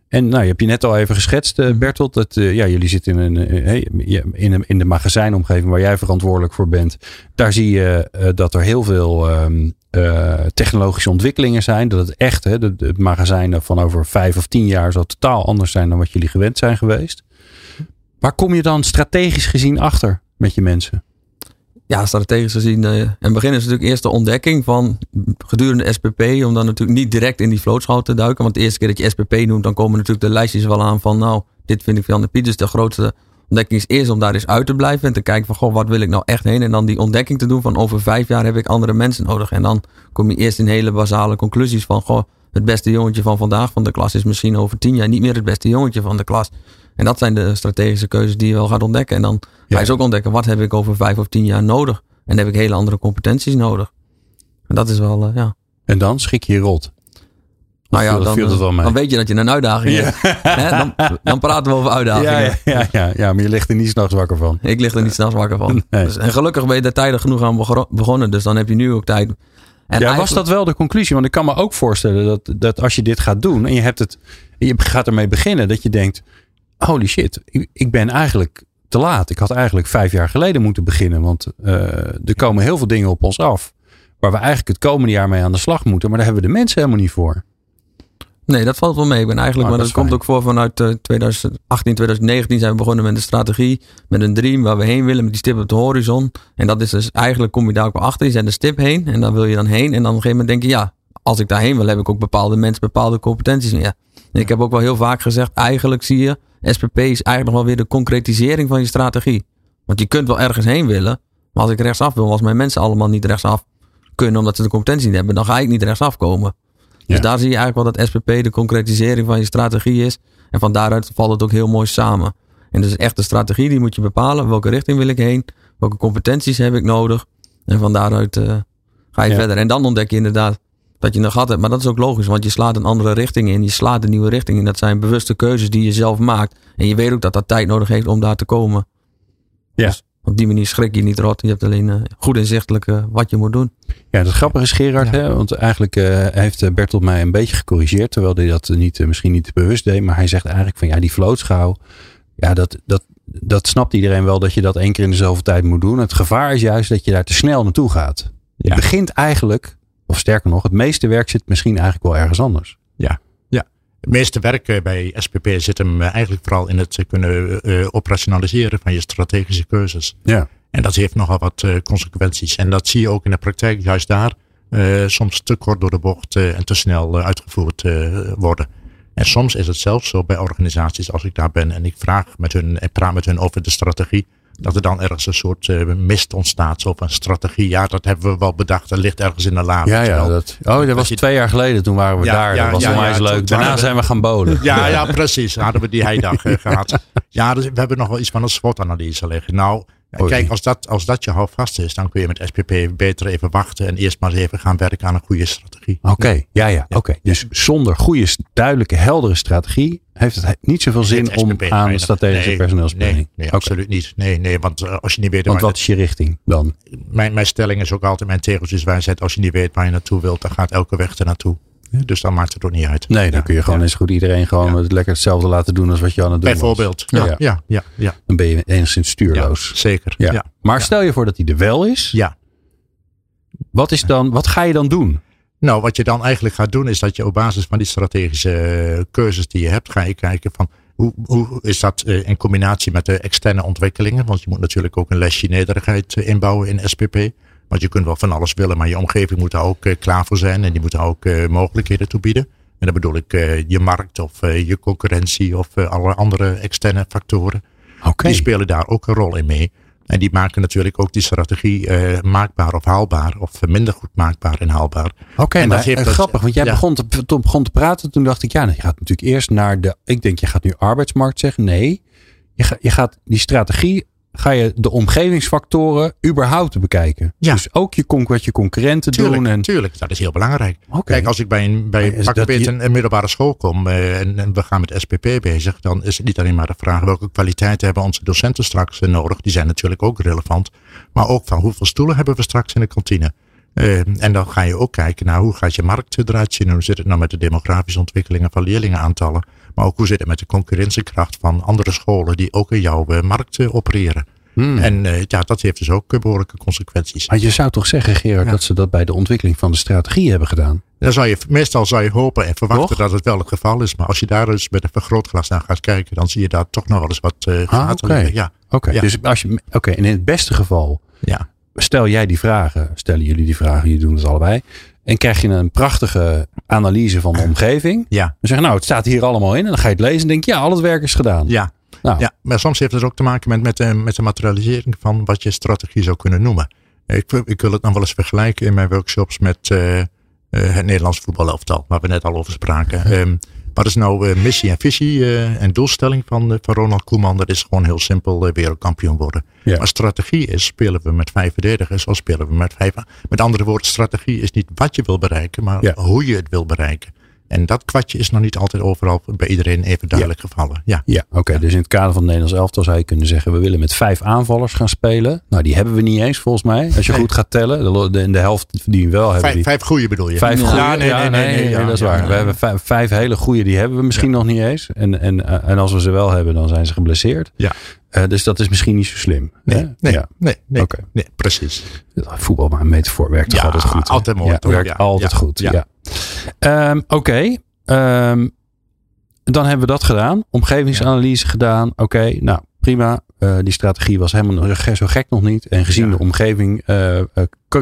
En nou, je hebt je net al even geschetst, eh, Bertolt. Dat, ja, jullie zitten in, een, in, een, in de magazijnomgeving waar jij verantwoordelijk voor bent. Daar zie je dat er heel veel ehm, eh, technologische ontwikkelingen zijn. Dat het echt, hè, de, magazijnen van over vijf of tien jaar zal totaal anders zijn dan wat jullie gewend zijn geweest. Waar kom je dan strategisch gezien achter met je mensen? Ja, strategisch gezien. eh in het begin is natuurlijk eerst de ontdekking van gedurende SPP. Om dan natuurlijk niet direct in die vlootschouw te duiken. Want de eerste keer dat je SPP noemt, dan komen natuurlijk de lijstjes wel aan van nou, dit vind ik van de Piet. Dus de grootste ontdekking is eerst om daar eens uit te blijven. En te kijken van goh, wat wil ik nou echt heen? En dan die ontdekking te doen van over vijf jaar heb ik andere mensen nodig. En dan kom je eerst in hele basale conclusies van goh, het beste jongetje van vandaag van de klas is misschien over tien jaar niet meer het beste jongetje van de klas. En dat zijn de strategische keuzes die je wel gaat ontdekken. En dan ga je ook ontdekken, wat heb ik over vijf of tien jaar nodig? En heb ik hele andere competenties nodig. En dat is wel, uh, ja. En dan schik je je rot. Nou ja, dan, eh, dan, weet je dat je een uitdaging hebt. Dan, dan, praten we over uitdagingen. Ja, ja, ja, maar je ligt er niet s'nachts wakker van. Ik lig er niet s'nachts wakker van. Dus, en gelukkig ben je er tijdig genoeg aan begonnen. Dus dan heb je nu ook tijd. En ja, was dat wel de conclusie? Want ik kan me ook voorstellen dat, dat als je dit gaat doen en je, hebt het, je gaat ermee beginnen, dat je denkt: holy shit, ik ben eigenlijk te laat. Ik had eigenlijk vijf jaar geleden moeten beginnen. Want uh, er komen heel veel dingen op ons af. Waar we eigenlijk het komende jaar mee aan de slag moeten. Maar daar hebben we de mensen helemaal niet voor. Nee, dat valt wel mee. Ik ben eigenlijk, oh, maar dat, komt ook voor vanuit 2018, eh, 2019 zijn we begonnen met een strategie, met een dream waar we heen willen, met die stip op de horizon. En dat is dus eigenlijk, kom je daar ook wel achter, je zet de stip heen en dan wil je dan heen. En dan op een gegeven moment denk je, ja, als ik daarheen wil, heb ik ook bepaalde mensen, bepaalde competenties. Ja. En ik heb ook wel heel vaak gezegd, eigenlijk zie je, SPP is eigenlijk nog wel weer de concretisering van je strategie. Want je kunt wel ergens heen willen, maar als ik rechtsaf wil, als mijn mensen allemaal niet rechtsaf kunnen omdat ze de competentie niet hebben, dan ga ik niet rechtsaf komen. Dus daar zie je eigenlijk wel dat SPP de concretisering van je strategie is. En van daaruit valt het ook heel mooi samen. En dus echt de strategie, die moet je bepalen. Welke richting wil ik heen? Welke competenties heb ik nodig? En van daaruit uh, ga je verder. En dan ontdek je inderdaad dat je een gat hebt. Maar dat is ook logisch, want je slaat een andere richting in. Je slaat een nieuwe richting in. Dat zijn bewuste keuzes die je zelf maakt. En je weet ook dat dat tijd nodig heeft om daar te komen. Ja. Dus op die manier schrik je niet rot. Je hebt alleen uh, goed inzichtelijk uh, wat je moet doen. Ja, dat grappige is Gerard. Hè? Want eigenlijk uh, heeft Bertolt mij een beetje gecorrigeerd. Terwijl hij dat niet, misschien niet bewust deed. Maar hij zegt eigenlijk van ja, die vlootschouw. Ja, dat, dat, dat snapt iedereen wel dat je dat één keer in dezelfde tijd moet doen. Het gevaar is juist dat je daar te snel naartoe gaat. Je begint eigenlijk of sterker nog, het meeste werk zit misschien eigenlijk wel ergens anders. Ja. Het meeste werk bij SPP zit hem eh, eigenlijk vooral in het kunnen uh, operationaliseren van je strategische keuzes. Ja. En dat heeft nogal wat consequenties. En dat zie je ook in de praktijk juist daar. Soms te kort door de bocht en te snel uitgevoerd worden. En soms is het zelfs zo bij organisaties als ik daar ben en ik vraag met hun en praat met hun over de strategie dat er dan ergens een soort uh, mist ontstaat. Zo van strategie. Ja, dat hebben we wel bedacht. Dat ligt ergens in de la. Ja, ja. Dat, oh, dat was twee jaar geleden. Toen waren we daar. dat was ja, onwijs leuk. Daarna zijn we gaan bolen. Ja, ja, <laughs> precies. Hadden we die heidag uh, gehad. Ja, dus we hebben nog wel iets van een SWOT-analyse liggen. Nou, Kijk, als dat, als dat je houvast is, dan kun je met SPP beter even wachten en eerst maar eens even gaan werken aan een goede strategie. Oké, ja, ja, oké. Dus zonder goede, duidelijke, heldere strategie heeft het niet zoveel zin om aan de strategische nee, personeelsplanning. Nee, nee absoluut niet. Nee, nee, want uh, als je niet weet. Want wat is je richting dan? Mijn, mijn stelling is ook altijd: mijn tegeltjes wijsheid. Als je niet weet waar je naartoe wilt, dan gaat elke weg er naartoe. Dus dan maakt het ook niet uit. Nee, dan kun je gewoon eens goed iedereen gewoon het lekker hetzelfde laten doen als wat je aan het doen Bijvoorbeeld. Ja. Ja. Ja. ja, Dan ben je enigszins stuurloos. zeker. Ja. Maar stel je voor dat hij er wel is. Ja. Wat, is dan, wat ga je dan doen? Nou, wat je dan eigenlijk gaat doen is dat je op basis van die strategische keuzes die je hebt, ga je kijken van hoe, hoe is dat eh, in combinatie met de externe ontwikkelingen? Want je moet natuurlijk ook een lesje nederigheid eh, inbouwen in SPP. Want je kunt wel van alles willen, maar je omgeving moet daar ook uh, klaar voor zijn. En die moet daar ook uh, mogelijkheden toe bieden. En dan bedoel ik uh, je markt of je concurrentie of alle andere externe factoren. Okay. Die spelen daar ook een rol in mee. En die maken natuurlijk ook die strategie maakbaar of haalbaar. Of minder goed maakbaar en haalbaar. Oké, okay, maar dat, grappig. Want jij begon, te, begon te praten. Toen dacht ik, ja, je gaat natuurlijk eerst naar de... Ik denk, je gaat nu arbeidsmarkt zeggen. Nee, je, ga, je gaat die strategie ga je de omgevingsfactoren überhaupt bekijken. Ja. Dus ook je, wat je concurrenten doen. En... Tuurlijk, dat is heel belangrijk. Kijk, als ik bij een, bij een, middelbare school kom uh, en, en, we gaan met SPP bezig, dan is het niet alleen maar de vraag welke kwaliteiten hebben onze docenten straks uh, nodig. Die zijn natuurlijk ook relevant. Maar ook van hoeveel stoelen hebben we straks in de kantine. Uh, en dan ga je ook kijken naar hoe gaat je markt eruit zien. Hoe zit het nou met de demografische ontwikkelingen van leerlingenaantallen. Maar ook hoe zit het met de concurrentiekracht van andere scholen die ook in jouw uh, markt uh, opereren. Hmm. En uh, ja, dat heeft dus ook behoorlijke consequenties. Maar je zou toch zeggen, Gerard, dat ze dat bij de ontwikkeling van de strategie hebben gedaan? Dan zou je, meestal zou je hopen en verwachten dat het wel het geval is. Maar als je daar dus met een vergrootglas naar gaat kijken, dan zie je daar toch nog wel eens wat uh, ah, Oké, ja. oké. dus als je, oké, en in het beste geval, ja. stel jij die vragen, stellen jullie die vragen, jullie doen het allebei. En krijg je een prachtige analyse van de <clears throat> omgeving. Ja. Dan zeg je, nou, het staat hier allemaal in. En dan ga je het lezen en denk je, ja, al het werk is gedaan. Ja. Nou. ja, maar soms heeft het ook te maken met, met, de, eh, met de materialisering van wat je strategie zou kunnen noemen. Ik, ik wil het nog wel eens vergelijken in mijn workshops met uh, het Nederlands voetbalelftal, waar we net al over spraken. Um, <laughs> wat is nou missie en visie en doelstelling van, van Ronald Koeman? Dat is gewoon heel simpel wereldkampioen worden. Maar strategie is, spelen we met vijf verdedigers of spelen we met vijf... Met andere woorden, strategie is niet wat je wil bereiken, maar hoe je het wil bereiken. En dat kwartje is nog niet altijd overal bij iedereen even duidelijk gevallen. Ja, ja oké. Dus in het kader van het Nederlands elftal zou je kunnen zeggen: we willen met vijf aanvallers gaan spelen. Nou, die hebben we niet eens volgens mij. Als je goed gaat tellen. De, de, helft die we wel hebben. Vijf, vijf goede bedoel je? Vijf goede. Ja, nee, nee, nee, nee, dat is waar. We hebben vijf, vijf, hele goede, die hebben we misschien nog niet eens. En, en, en als we ze wel hebben, dan zijn ze geblesseerd. Ja. Uh, dus dat is misschien niet zo slim. Nee, nee, ja. nee, nee, okay. nee, precies. Voetbal maar een metafoor werkt toch altijd goed. Altijd mooi. Ja, werkt altijd goed. Ja. Um, Oké, Um, dan hebben we dat gedaan. Omgevingsanalyse gedaan. Oké, nou prima. Uh, die strategie was helemaal zo gek nog niet. En gezien de omgeving uh,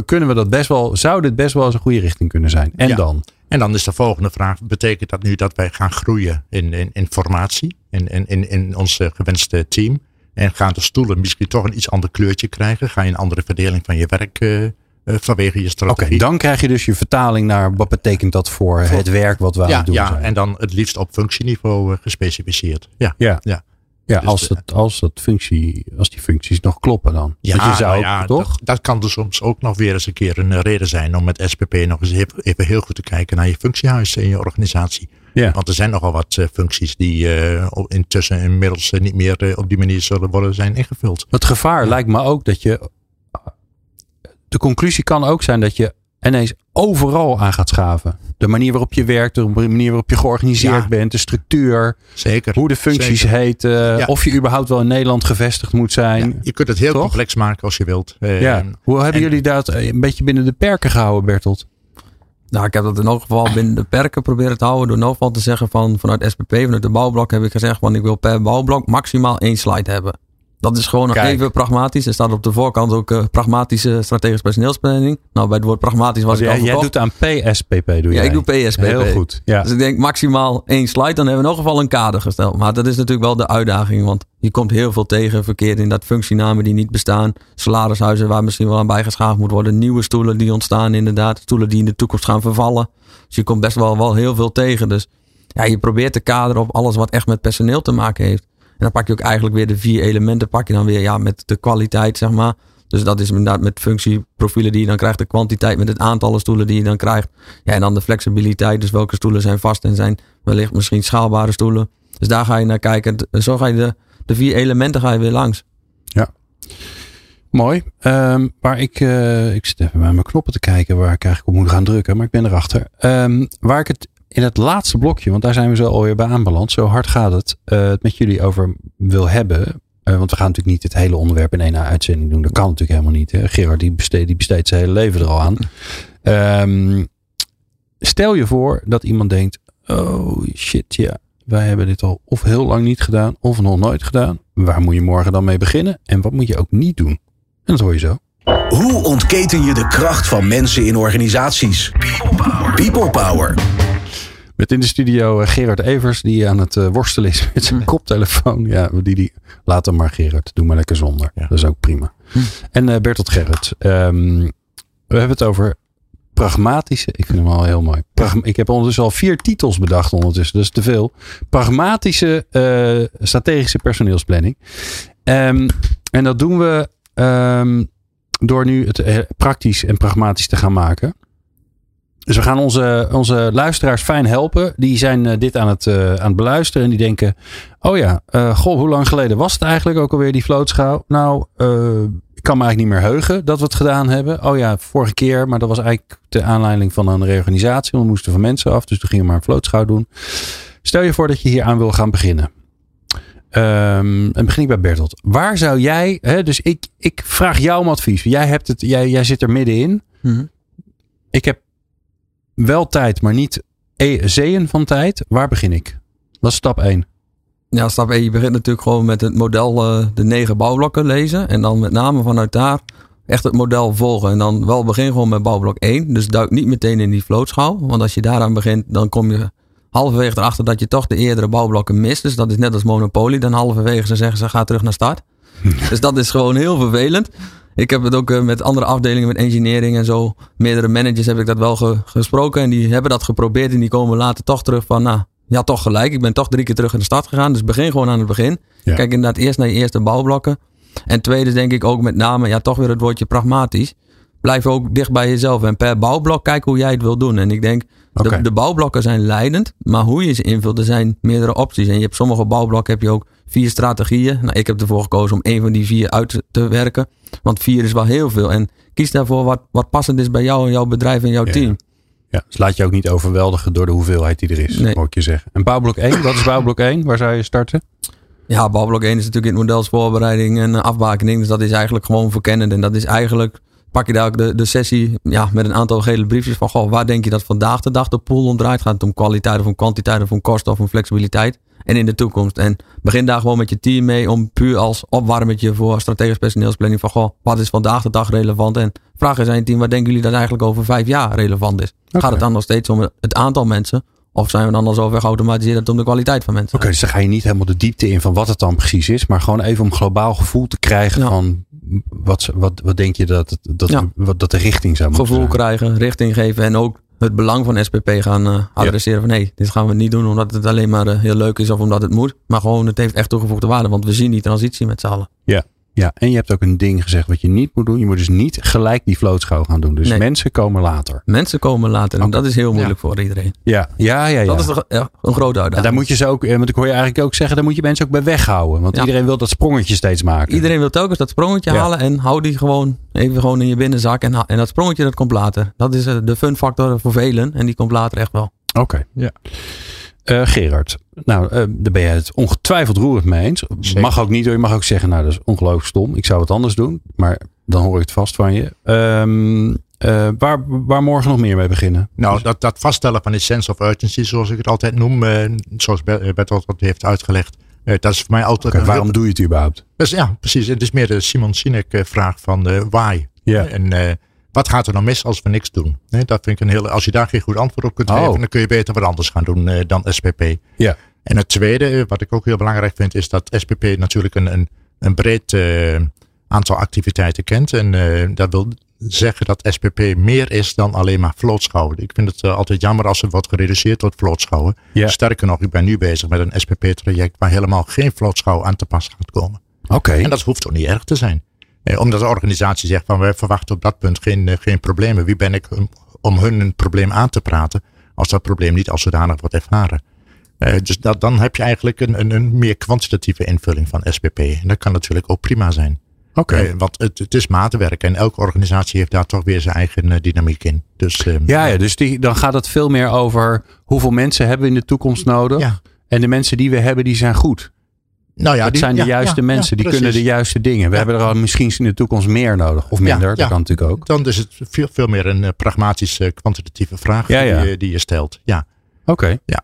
kunnen we dat best wel, zou dit best wel eens een goede richting kunnen zijn. En dan? En dan is de volgende vraag: betekent dat nu dat wij gaan groeien in, in informatie, in, in, in, in ons gewenste team? En gaan de stoelen misschien toch een iets ander kleurtje krijgen? Ga je een andere verdeling van je werk uh, vanwege je strategie. Oké, dan krijg je dus je vertaling naar wat betekent dat voor, het werk wat we aan het doen ja, zijn. Ja, en dan het liefst op functieniveau uh, gespecificeerd. Ja, ja. ja. Ja, dus als, het, als, dat functie, als die functies nog kloppen dan. Ja, je zou, nou toch? Dat, dat, kan dus soms ook nog weer eens een keer een reden zijn om met SPP nog eens even heel goed te kijken naar je functiehuis in je organisatie. Ja. Want er zijn nogal wat uh, functies die uh, intussen inmiddels uh, niet meer op die manier zullen worden zijn ingevuld. Het gevaar lijkt me ook dat je de conclusie kan ook zijn dat je ineens overal aan gaat schaven. De manier waarop je werkt, de manier waarop je georganiseerd bent, de structuur. Zeker. Hoe de functies zeker. heten. Of je überhaupt wel in Nederland gevestigd moet zijn. je kunt het heel complex maken als je wilt. ja. Ehm, Hoe hebben jullie dat een beetje binnen de perken gehouden, Bertolt? Nou, ik heb dat in elk geval binnen de perken proberen te houden. Door in geval te zeggen van vanuit SPP, vanuit de bouwblok heb ik gezegd van ik wil per bouwblok maximaal één slide hebben. Dat is gewoon nog even pragmatisch. Er staat op de voorkant ook uh, pragmatische strategische personeelsplanning. Nou, bij het woord pragmatisch was oh, ik al Jij doet aan PSPP, doe je? Ja, ik doe PSPP. Heel goed. Ja. Dus ik denk maximaal één slide. Dan hebben we in ieder geval een kader gesteld. Maar dat is natuurlijk wel de uitdaging. Want je komt heel veel tegen. Verkeerd in dat functienamen die niet bestaan. Salarishuizen waar misschien wel aan bijgeschaafd moet worden. Nieuwe stoelen die ontstaan inderdaad. Stoelen die in de toekomst gaan vervallen. Dus je komt best wel, wel heel veel tegen. Dus ja, je probeert te kaderen op alles wat echt met personeel te maken heeft. En dan pak je ook eigenlijk weer de vier elementen, pak je dan weer ja, met de kwaliteit, zeg maar. Dus dat is inderdaad met functieprofielen die je dan krijgt, de kwantiteit met het aantal stoelen die je dan krijgt. Ja, en dan de flexibiliteit, dus welke stoelen zijn vast en zijn wellicht misschien schaalbare stoelen. Dus daar ga je naar kijken. Zo ga je de, de vier elementen ga je weer langs. Ja. Mooi. Um, waar ik, uh, ik zit even bij mijn knoppen te kijken waar ik eigenlijk op moet gaan drukken, maar ik ben erachter. Um, waar ik het in het laatste blokje, want daar zijn we zo alweer bij aanbeland. Zo hard gaat het. Uh, het met jullie over wil hebben. Uh, want we gaan natuurlijk niet het hele onderwerp in één uitzending doen. Dat kan natuurlijk helemaal niet. Gerard die besteedt, die zijn hele leven er al aan. Um, stel je voor dat iemand denkt. Oh shit, ja. Wij hebben dit al of heel lang niet gedaan. Of nog nooit gedaan. Waar moet je morgen dan mee beginnen? En wat moet je ook niet doen? En dat hoor je zo. Hoe ontketen je de kracht van mensen in organisaties? People Power. Met in de studio uh, Gerard Evers, die aan het uh, worstelen is met zijn hm. koptelefoon. Ja, die, die, laat hem maar Gerard, doe maar lekker zonder. Dat is ook prima. Hm. En uh, Bertolt Gerrit, um, we hebben het over pragmatische, ik vind hem al heel mooi. Pragma ik heb ondertussen al vier titels bedacht ondertussen, dat is te veel. Pragmatische strategische personeelsplanning. Um, en dat doen we um, door nu het praktisch en pragmatisch te gaan maken. Dus we gaan onze, onze luisteraars fijn helpen. Die zijn uh, dit aan het, uh, aan het beluisteren. En die denken: Oh ja, uh, goh, hoe lang geleden was het eigenlijk ook alweer die vlootschouw? Nou, ik kan me eigenlijk niet meer heugen dat we het gedaan hebben. Oh ja, vorige keer, maar dat was eigenlijk de aanleiding van een reorganisatie. We moesten van mensen af, dus toen gingen we maar een vlootschouw doen. Stel je voor dat je hier aan wil gaan beginnen. Um, en begin ik bij Bertolt. Waar zou jij, hè, dus ik, ik vraag jou om advies. Jij, hebt het, jij, jij zit er middenin. Mm -hmm. Ik heb wel tijd, maar niet e zeeën van tijd. Waar begin ik? Dat is stap 1. Ja, stap 1. Je begint natuurlijk gewoon met het model, uh, de negen bouwblokken lezen. En dan met name vanuit daar echt het model volgen. En dan wel begin gewoon met bouwblok 1. Dus duik niet meteen in die vlootschouw. Want als je daaraan begint, dan kom je halverwege erachter dat je toch de eerdere bouwblokken mist. Dus dat is net als Monopoly. Dan halverwege ze zeggen ze ga terug naar start. <laughs> dus dat is gewoon heel vervelend. Ik heb het ook met andere afdelingen, met engineering en zo. Meerdere managers heb ik dat wel gesproken. En die hebben dat geprobeerd. En die komen later toch terug van, nou, ja, toch gelijk. Ik ben toch drie keer terug in de stad gegaan. Dus begin gewoon aan het begin. Kijk inderdaad eerst naar je eerste bouwblokken. En tweede denk ik ook met name, ja, toch weer het woordje pragmatisch. Blijf ook dicht bij jezelf. En per bouwblok kijk hoe jij het wil doen. En ik denk, de, de, bouwblokken zijn leidend. Maar hoe je ze invult, er zijn meerdere opties. En je hebt sommige bouwblokken heb je ook vier strategieën. Nou, ik heb ervoor gekozen om één van die vier uit te werken. Want vier is wel heel veel. En kies daarvoor wat, wat passend is bij jou en jouw bedrijf en jouw team. Ja, dus laat je ook niet overweldigen door de hoeveelheid die er is, nee. moet ik je zeggen. En bouwblok 1, wat is bouwblok 1? Waar zou je starten? Ja, bouwblok 1 is natuurlijk in het modelsvoorbereiding en afbakening. Dus dat is eigenlijk gewoon verkennen. En dat is eigenlijk, pak je daar ook de, de sessie ja, met een aantal gele briefjes van, goh, waar denk je dat vandaag de dag de pool om draait? Gaat het om kwaliteit of om kwantiteit of om kosten of om flexibiliteit? En in de toekomst. En begin daar gewoon met je team mee om puur als opwarmetje voor strategisch personeelsplanning van, goh, wat is vandaag de dag relevant? En vraag eens aan je team, wat denken jullie dat eigenlijk over vijf jaar relevant is? Gaat het dan nog steeds om het aantal mensen? Of zijn we dan al zo ver geautomatiseerd dat het om de kwaliteit van mensen Oké, dus dan ga je niet helemaal de diepte in van wat het dan precies is. Maar gewoon even om globaal gevoel te krijgen van wat, wat, wat denk je dat, dat, wat, dat de richting zou moeten Gevoel krijgen, richting geven en ook het belang van SPP gaan uh, adresseren. Van nee, dit gaan we niet doen omdat het alleen maar uh, heel leuk is of omdat het moet. Maar gewoon het heeft echt toegevoegde waarde. Want we zien die transitie met z'n allen. Ja, ja, en je hebt ook een ding gezegd wat je niet moet doen. Je moet dus niet gelijk die vlootschouw gaan doen. Dus mensen komen later. Mensen komen later. En dat is heel moeilijk voor iedereen. Ja, ja, ja. ja. Dat is toch ja, een grote uitdaging. En daar moet je ze ook, want ik hoor je eigenlijk ook zeggen, daar moet je mensen ook bij weghouden. Want iedereen wil dat sprongetje steeds maken. Iedereen wil telkens dat sprongetje halen en hou die gewoon even gewoon in je binnenzak. En, en dat sprongetje dat komt later. Dat is eh, de fun factor voor velen. En die komt later echt wel. Oké, ja. Uh, Gerard, nou, uh, daar ben je het ongetwijfeld roerend mee eens. Mag ook niet hoor. Je mag ook zeggen, nou, dat is ongelooflijk stom. Ik zou het anders doen. Maar dan hoor ik het vast van je. Um, uh, waar, waar morgen nog meer mee beginnen? Nou, dat, dat vaststellen van die sense of urgency, zoals ik het altijd noem. zoals Bert dat heeft uitgelegd. dat is voor mij altijd... Okay, waarom doe je het überhaupt? Dus, ja, precies. Het is meer de Simon Sinek vraag van why. Ja. En wat gaat er nou mis als we niks doen? Nee, dat vind ik een hele. Als je daar geen goed antwoord op kunt geven, oh. dan kun je beter wat anders gaan doen uh, dan SPP. Ja. En het tweede, eh, wat ik ook heel belangrijk vind, is dat SPP natuurlijk een, een, een breed uh, aantal activiteiten kent. En uh, dat wil zeggen dat SPP meer is dan alleen maar vlootschouwen. Ik vind het altijd jammer als het wordt gereduceerd tot vlootschouwen. Ja. Sterker nog, ik ben nu bezig met een SPP-traject waar helemaal geen vlootschouw aan te pas gaat komen. Oké. En dat hoeft ook niet erg te zijn. Eh, omdat de organisatie zegt van wij verwachten op dat punt geen, eh, geen problemen. Wie ben ik om hun een probleem aan te praten als dat probleem niet als zodanig wordt ervaren. Uh, dus dat, dan heb je eigenlijk een, een, een, meer kwantitatieve invulling van SPP. En dat kan natuurlijk ook prima zijn. Oké. Okay. Uh, want het, het, is maatwerk en elke organisatie heeft daar toch weer zijn eigen uh, dynamiek in. Dus, ja, ja, dus die, dan gaat het veel meer over hoeveel mensen hebben we in de toekomst nodig. Ja. En de mensen die we hebben, die zijn goed. Nou ja, het zijn de juiste mensen, die kunnen de juiste dingen. We hebben er al misschien in de toekomst meer nodig, of minder. dat kan natuurlijk ook. Dan is het veel, veel meer een uh, pragmatische, kwantitatieve vraag die, je, die je stelt. Ja. Oké. Ja.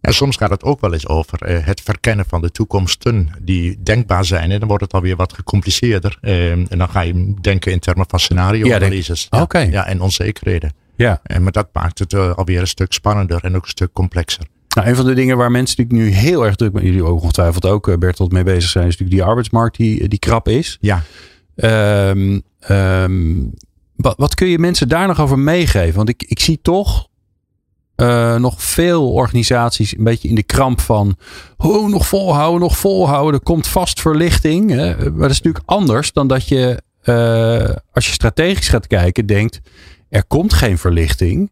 En soms gaat het ook wel eens over uh, het verkennen van de toekomsten die denkbaar zijn. En dan wordt het alweer wat gecompliceerder. Uh, en dan ga je denken in termen van scenario-analyses. Ja, ja, en onzekerheden. Ja. En, maar dat maakt het alweer een stuk spannender en ook een stuk complexer. Nou, een van de dingen waar mensen natuurlijk nu heel erg druk met jullie ook ongetwijfeld ook eh, Bertolt mee bezig zijn, is natuurlijk die arbeidsmarkt die, die krap is. Ja. Um, um, wat, wat kun je mensen daar nog over meegeven? Want ik, ik zie toch uh, nog veel organisaties een beetje in de kramp van oh, nog volhouden, nog volhouden. Er komt vast verlichting. Hè? Maar dat is natuurlijk anders dan dat je uh, als je strategisch gaat kijken denkt er komt geen verlichting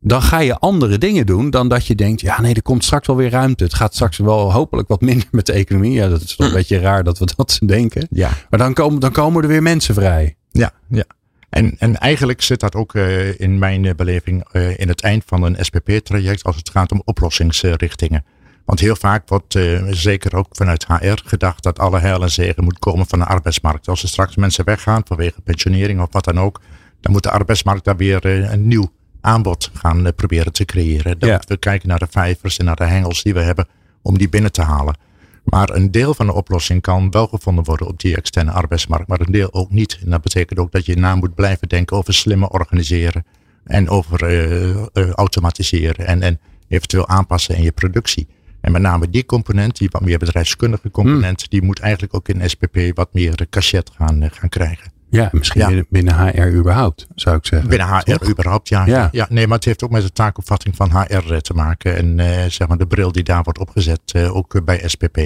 dan ga je andere dingen doen dan dat je denkt, ja nee, er komt straks wel weer ruimte. Het gaat straks wel hopelijk wat minder met de economie. Ja, dat is toch een <clears throat> beetje raar dat we dat denken. Ja. Maar dan komen, dan komen er weer mensen vrij. Ja, ja. En, en eigenlijk zit dat ook uh, in mijn uh, beleving uh, in het eind van een SPP-traject als het gaat om oplossingsrichtingen. Want heel vaak wordt zeker ook vanuit HR gedacht dat alle heil en zegen moet komen van de arbeidsmarkt. Als er straks mensen weggaan vanwege pensionering of wat dan ook, dan moet de arbeidsmarkt daar weer een nieuw aanbod gaan eh, proberen te creëren. Dat we kijken naar de vijvers en naar de hengels die we hebben om die binnen te halen. Maar een deel van de oplossing kan wel gevonden worden op die externe arbeidsmarkt, maar een deel ook niet. En dat betekent ook dat je na moet blijven denken over slimmer organiseren en over uh, uh, automatiseren en, en eventueel aanpassen in je productie. En met name die component, die wat meer bedrijfskundige component, hmm. die moet eigenlijk ook in SPP wat meer cachet gaan, gaan krijgen. Ja, misschien Binnen, binnen, HR überhaupt, zou ik zeggen. Binnen HR überhaupt, ja. ja. ja. Nee, maar het heeft ook met de taakopvatting van HR te maken. En uh, zeg maar de bril die daar wordt opgezet, uh, ook bij SPP.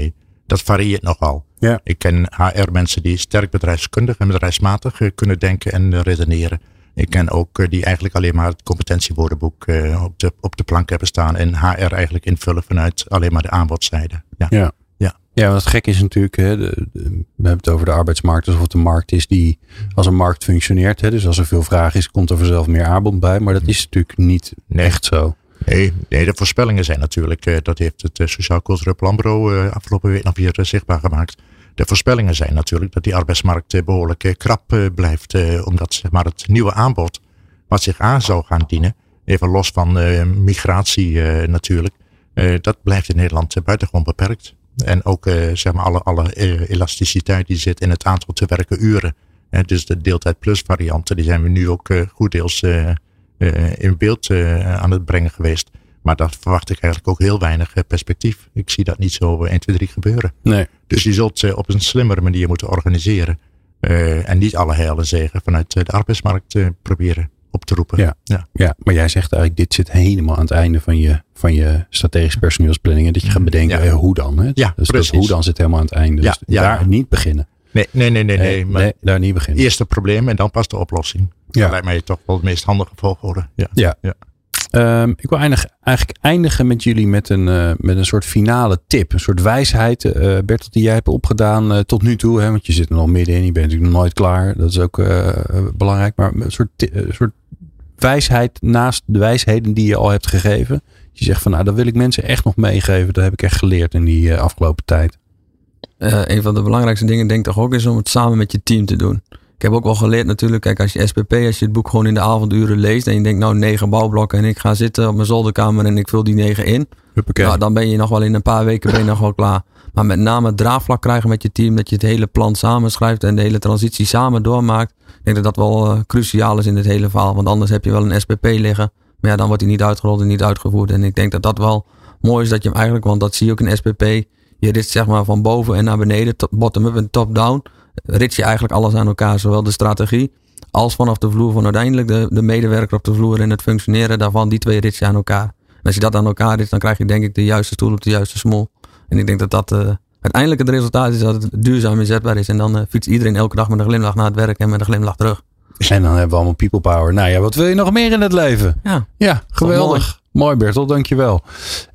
Dat varieert nogal. Ja. Ik ken HR-mensen die sterk bedrijfskundig en bedrijfsmatig kunnen denken en redeneren. Ik ken ook die eigenlijk alleen maar het competentiewoordenboek op, de, op de plank hebben staan. En HR eigenlijk invullen vanuit alleen maar de aanbodzijde. Ja. ja. Ja, wat gek is natuurlijk, hè, de, we hebben het over de arbeidsmarkt alsof het een markt is die als een markt functioneert. Hè, dus als er veel vraag is, komt er vanzelf meer aanbod bij. Maar dat is natuurlijk niet echt zo. Nee, nee, de voorspellingen zijn natuurlijk, eh, dat heeft het eh, Sociaal Cultureel Planbureau eh, afgelopen week nog weer zichtbaar gemaakt. De voorspellingen zijn natuurlijk dat die arbeidsmarkt behoorlijk krap blijft. Omdat zeg maar, het nieuwe aanbod wat zich aan zou gaan dienen, even los van migratie natuurlijk, dat blijft in Nederland buitengewoon beperkt. En ook uh, zeg maar alle, alle eh, elasticiteit die zit in het aantal te werken uren. dus de deeltijd plus varianten, die zijn we nu ook uh, goed deels in beeld aan het brengen geweest. Maar daar verwacht ik eigenlijk ook heel weinig perspectief. Ik zie dat niet zo 1, 2, 3 gebeuren. Nee. Dus je zult op een slimmere manier moeten organiseren. en niet alle heilen zegen vanuit de arbeidsmarkt proberen op te roepen. Ja, ja. ja, maar jij zegt eigenlijk, dit zit helemaal aan het einde van je, van je strategische personeelsplanning. En dat je gaat bedenken, ja. hoe dan? Hè? Ja, dus precies. hoe dan zit helemaal aan het einde. Dus ja, daar niet beginnen. Nee, nee, nee, nee. nee, maar nee daar niet beginnen. Eerst het probleem en dan pas de oplossing. Ja. Dat lijkt mij toch wel het meest handige volgorde. Ja. ja. ja. Um, ik wil eigenlijk eindigen met jullie met een, uh, met een soort finale tip. Een soort wijsheid, uh, die jij hebt opgedaan uh, tot nu toe. Hè, want je zit er nog middenin, je bent natuurlijk nog nooit klaar. Dat is ook belangrijk. Maar een soort, soort wijsheid naast de wijsheden die je al hebt gegeven. Je zegt van nou, dat wil ik mensen echt nog meegeven. Dat heb ik echt geleerd in die afgelopen tijd. een van de belangrijkste dingen denk ik toch ook is om het samen met je team te doen. Ik heb ook wel geleerd natuurlijk, kijk als je SPP, als je het boek gewoon in de avonduren leest en je denkt nou negen bouwblokken en ik ga zitten op mijn zolderkamer en ik vul die negen in. Nou, dan ben je nog wel in een paar weken ben je nog wel klaar. Maar met name het draagvlak krijgen met je team, dat je het hele plan samenschrijft en de hele transitie samen doormaakt. Ik denk dat dat wel uh, cruciaal is in het hele verhaal, want anders heb je wel een SPP liggen. Maar ja, dan wordt hij niet uitgerold en niet uitgevoerd. En ik denk dat dat wel mooi is dat je hem eigenlijk, want dat zie je ook in SPP, je rit zeg maar van boven en naar beneden, bottom-up en top-down rit je eigenlijk alles aan elkaar. Zowel de strategie als vanaf de vloer van uiteindelijk de, de medewerker op de vloer en het functioneren daarvan. Die twee rit je aan elkaar. En als je dat aan elkaar rit, dan krijg je denk ik de juiste stoel op de juiste smol. En ik denk dat dat uh, uiteindelijk het resultaat is dat het duurzaam inzetbaar is. En dan uh, fietst iedereen elke dag met een glimlach naar het werk en met een glimlach terug. En dan hebben we allemaal people power. Nou ja, wat wil je nog meer in het leven? Ja, ja geweldig. Mooi Bertel, dankjewel.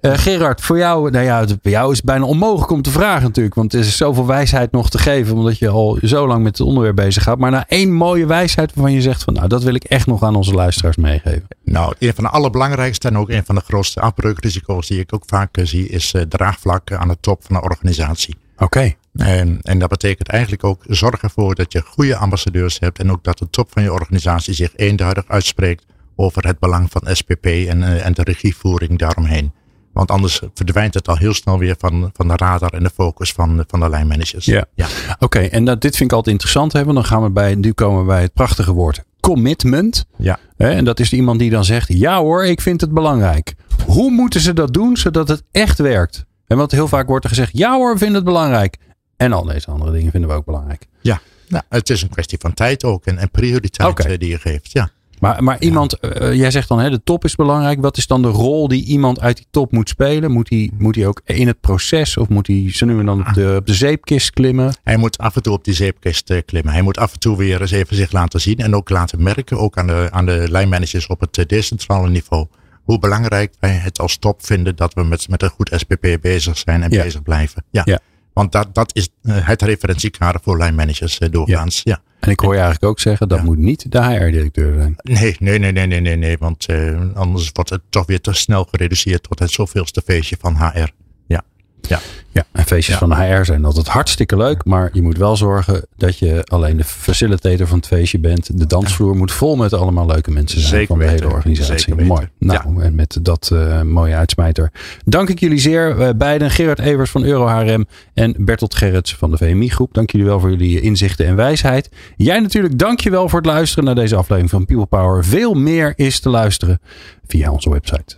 Uh, Gerard, voor jou, nou ja, bij jou is het bijna onmogelijk om te vragen natuurlijk. Want er is zoveel wijsheid nog te geven. Omdat je al zo lang met het onderwerp bezig gaat. Maar na één mooie wijsheid waarvan je zegt van nou, dat wil ik echt nog aan onze luisteraars meegeven. Nou, een van de allerbelangrijkste en ook een van de grootste afbreukrisico's die ik ook vaak eh, zie, is uh, draagvlak aan de top van een organisatie. Oké. En, en dat betekent eigenlijk ook zorg ervoor dat je goede ambassadeurs hebt. En ook dat de top van je organisatie zich eenduidig uitspreekt over het belang van SPP en, eh, en de regievoering daaromheen. Want anders verdwijnt het al heel snel weer van, van de radar en de focus van, van de lijnmanagers. Ja, ja. oké. En dat, dit vind ik altijd interessant. Hè? Want dan gaan we bij, nu komen we bij het prachtige woord commitment. Ja. En dat is iemand die dan zegt, ja hoor, ik vind het belangrijk. Hoe moeten ze dat doen zodat het echt werkt? En want heel vaak wordt er gezegd, ja hoor, we vinden het belangrijk. En al deze andere dingen vinden we ook belangrijk. Ja, nou, het is een kwestie van tijd ook en, en prioriteit eh, die je geeft. Ja. Maar, maar iemand, uh, jij zegt dan hè, de top is belangrijk. Wat is dan de rol die iemand uit die top moet spelen? Moet hij, moet hij ook in het proces of moet hij nu en dan op de, op de zeepkist klimmen? Hij moet af en toe op die zeepkist uh, klimmen. Hij moet af en toe weer eens even zich laten zien en ook laten merken, ook aan de, aan de lijnmanagers op het decentrale niveau. Hoe belangrijk wij het als top vinden dat we met, met een goed SPP bezig zijn en bezig blijven. Ja. ja. Want dat, dat is het referentiekader voor lijnmanagers doorgaans. ja. En ik hoor je eigenlijk ook zeggen, dat moet niet de HR-directeur zijn. Nee, nee, nee, nee, nee, nee, nee want uh, anders wordt het toch weer te snel gereduceerd tot het zoveelste feestje van HR. Ja. Ja. ja, en feestjes van de HR zijn altijd hartstikke leuk. Maar je moet wel zorgen dat je alleen de facilitator van het feestje bent. De dansvloer moet vol met allemaal leuke mensen zijn Zeker van de hele organisatie. Mooi. Nou, en met dat uh, mooie uitsmijter dank ik jullie zeer. Uh, beiden Gerard Evers van EuroHRM en Bertolt Gerrits van de VMI Groep. Dank jullie wel voor jullie inzichten en wijsheid. Jij natuurlijk dank je wel voor het luisteren naar deze aflevering van People Power. Veel meer is te luisteren via onze website.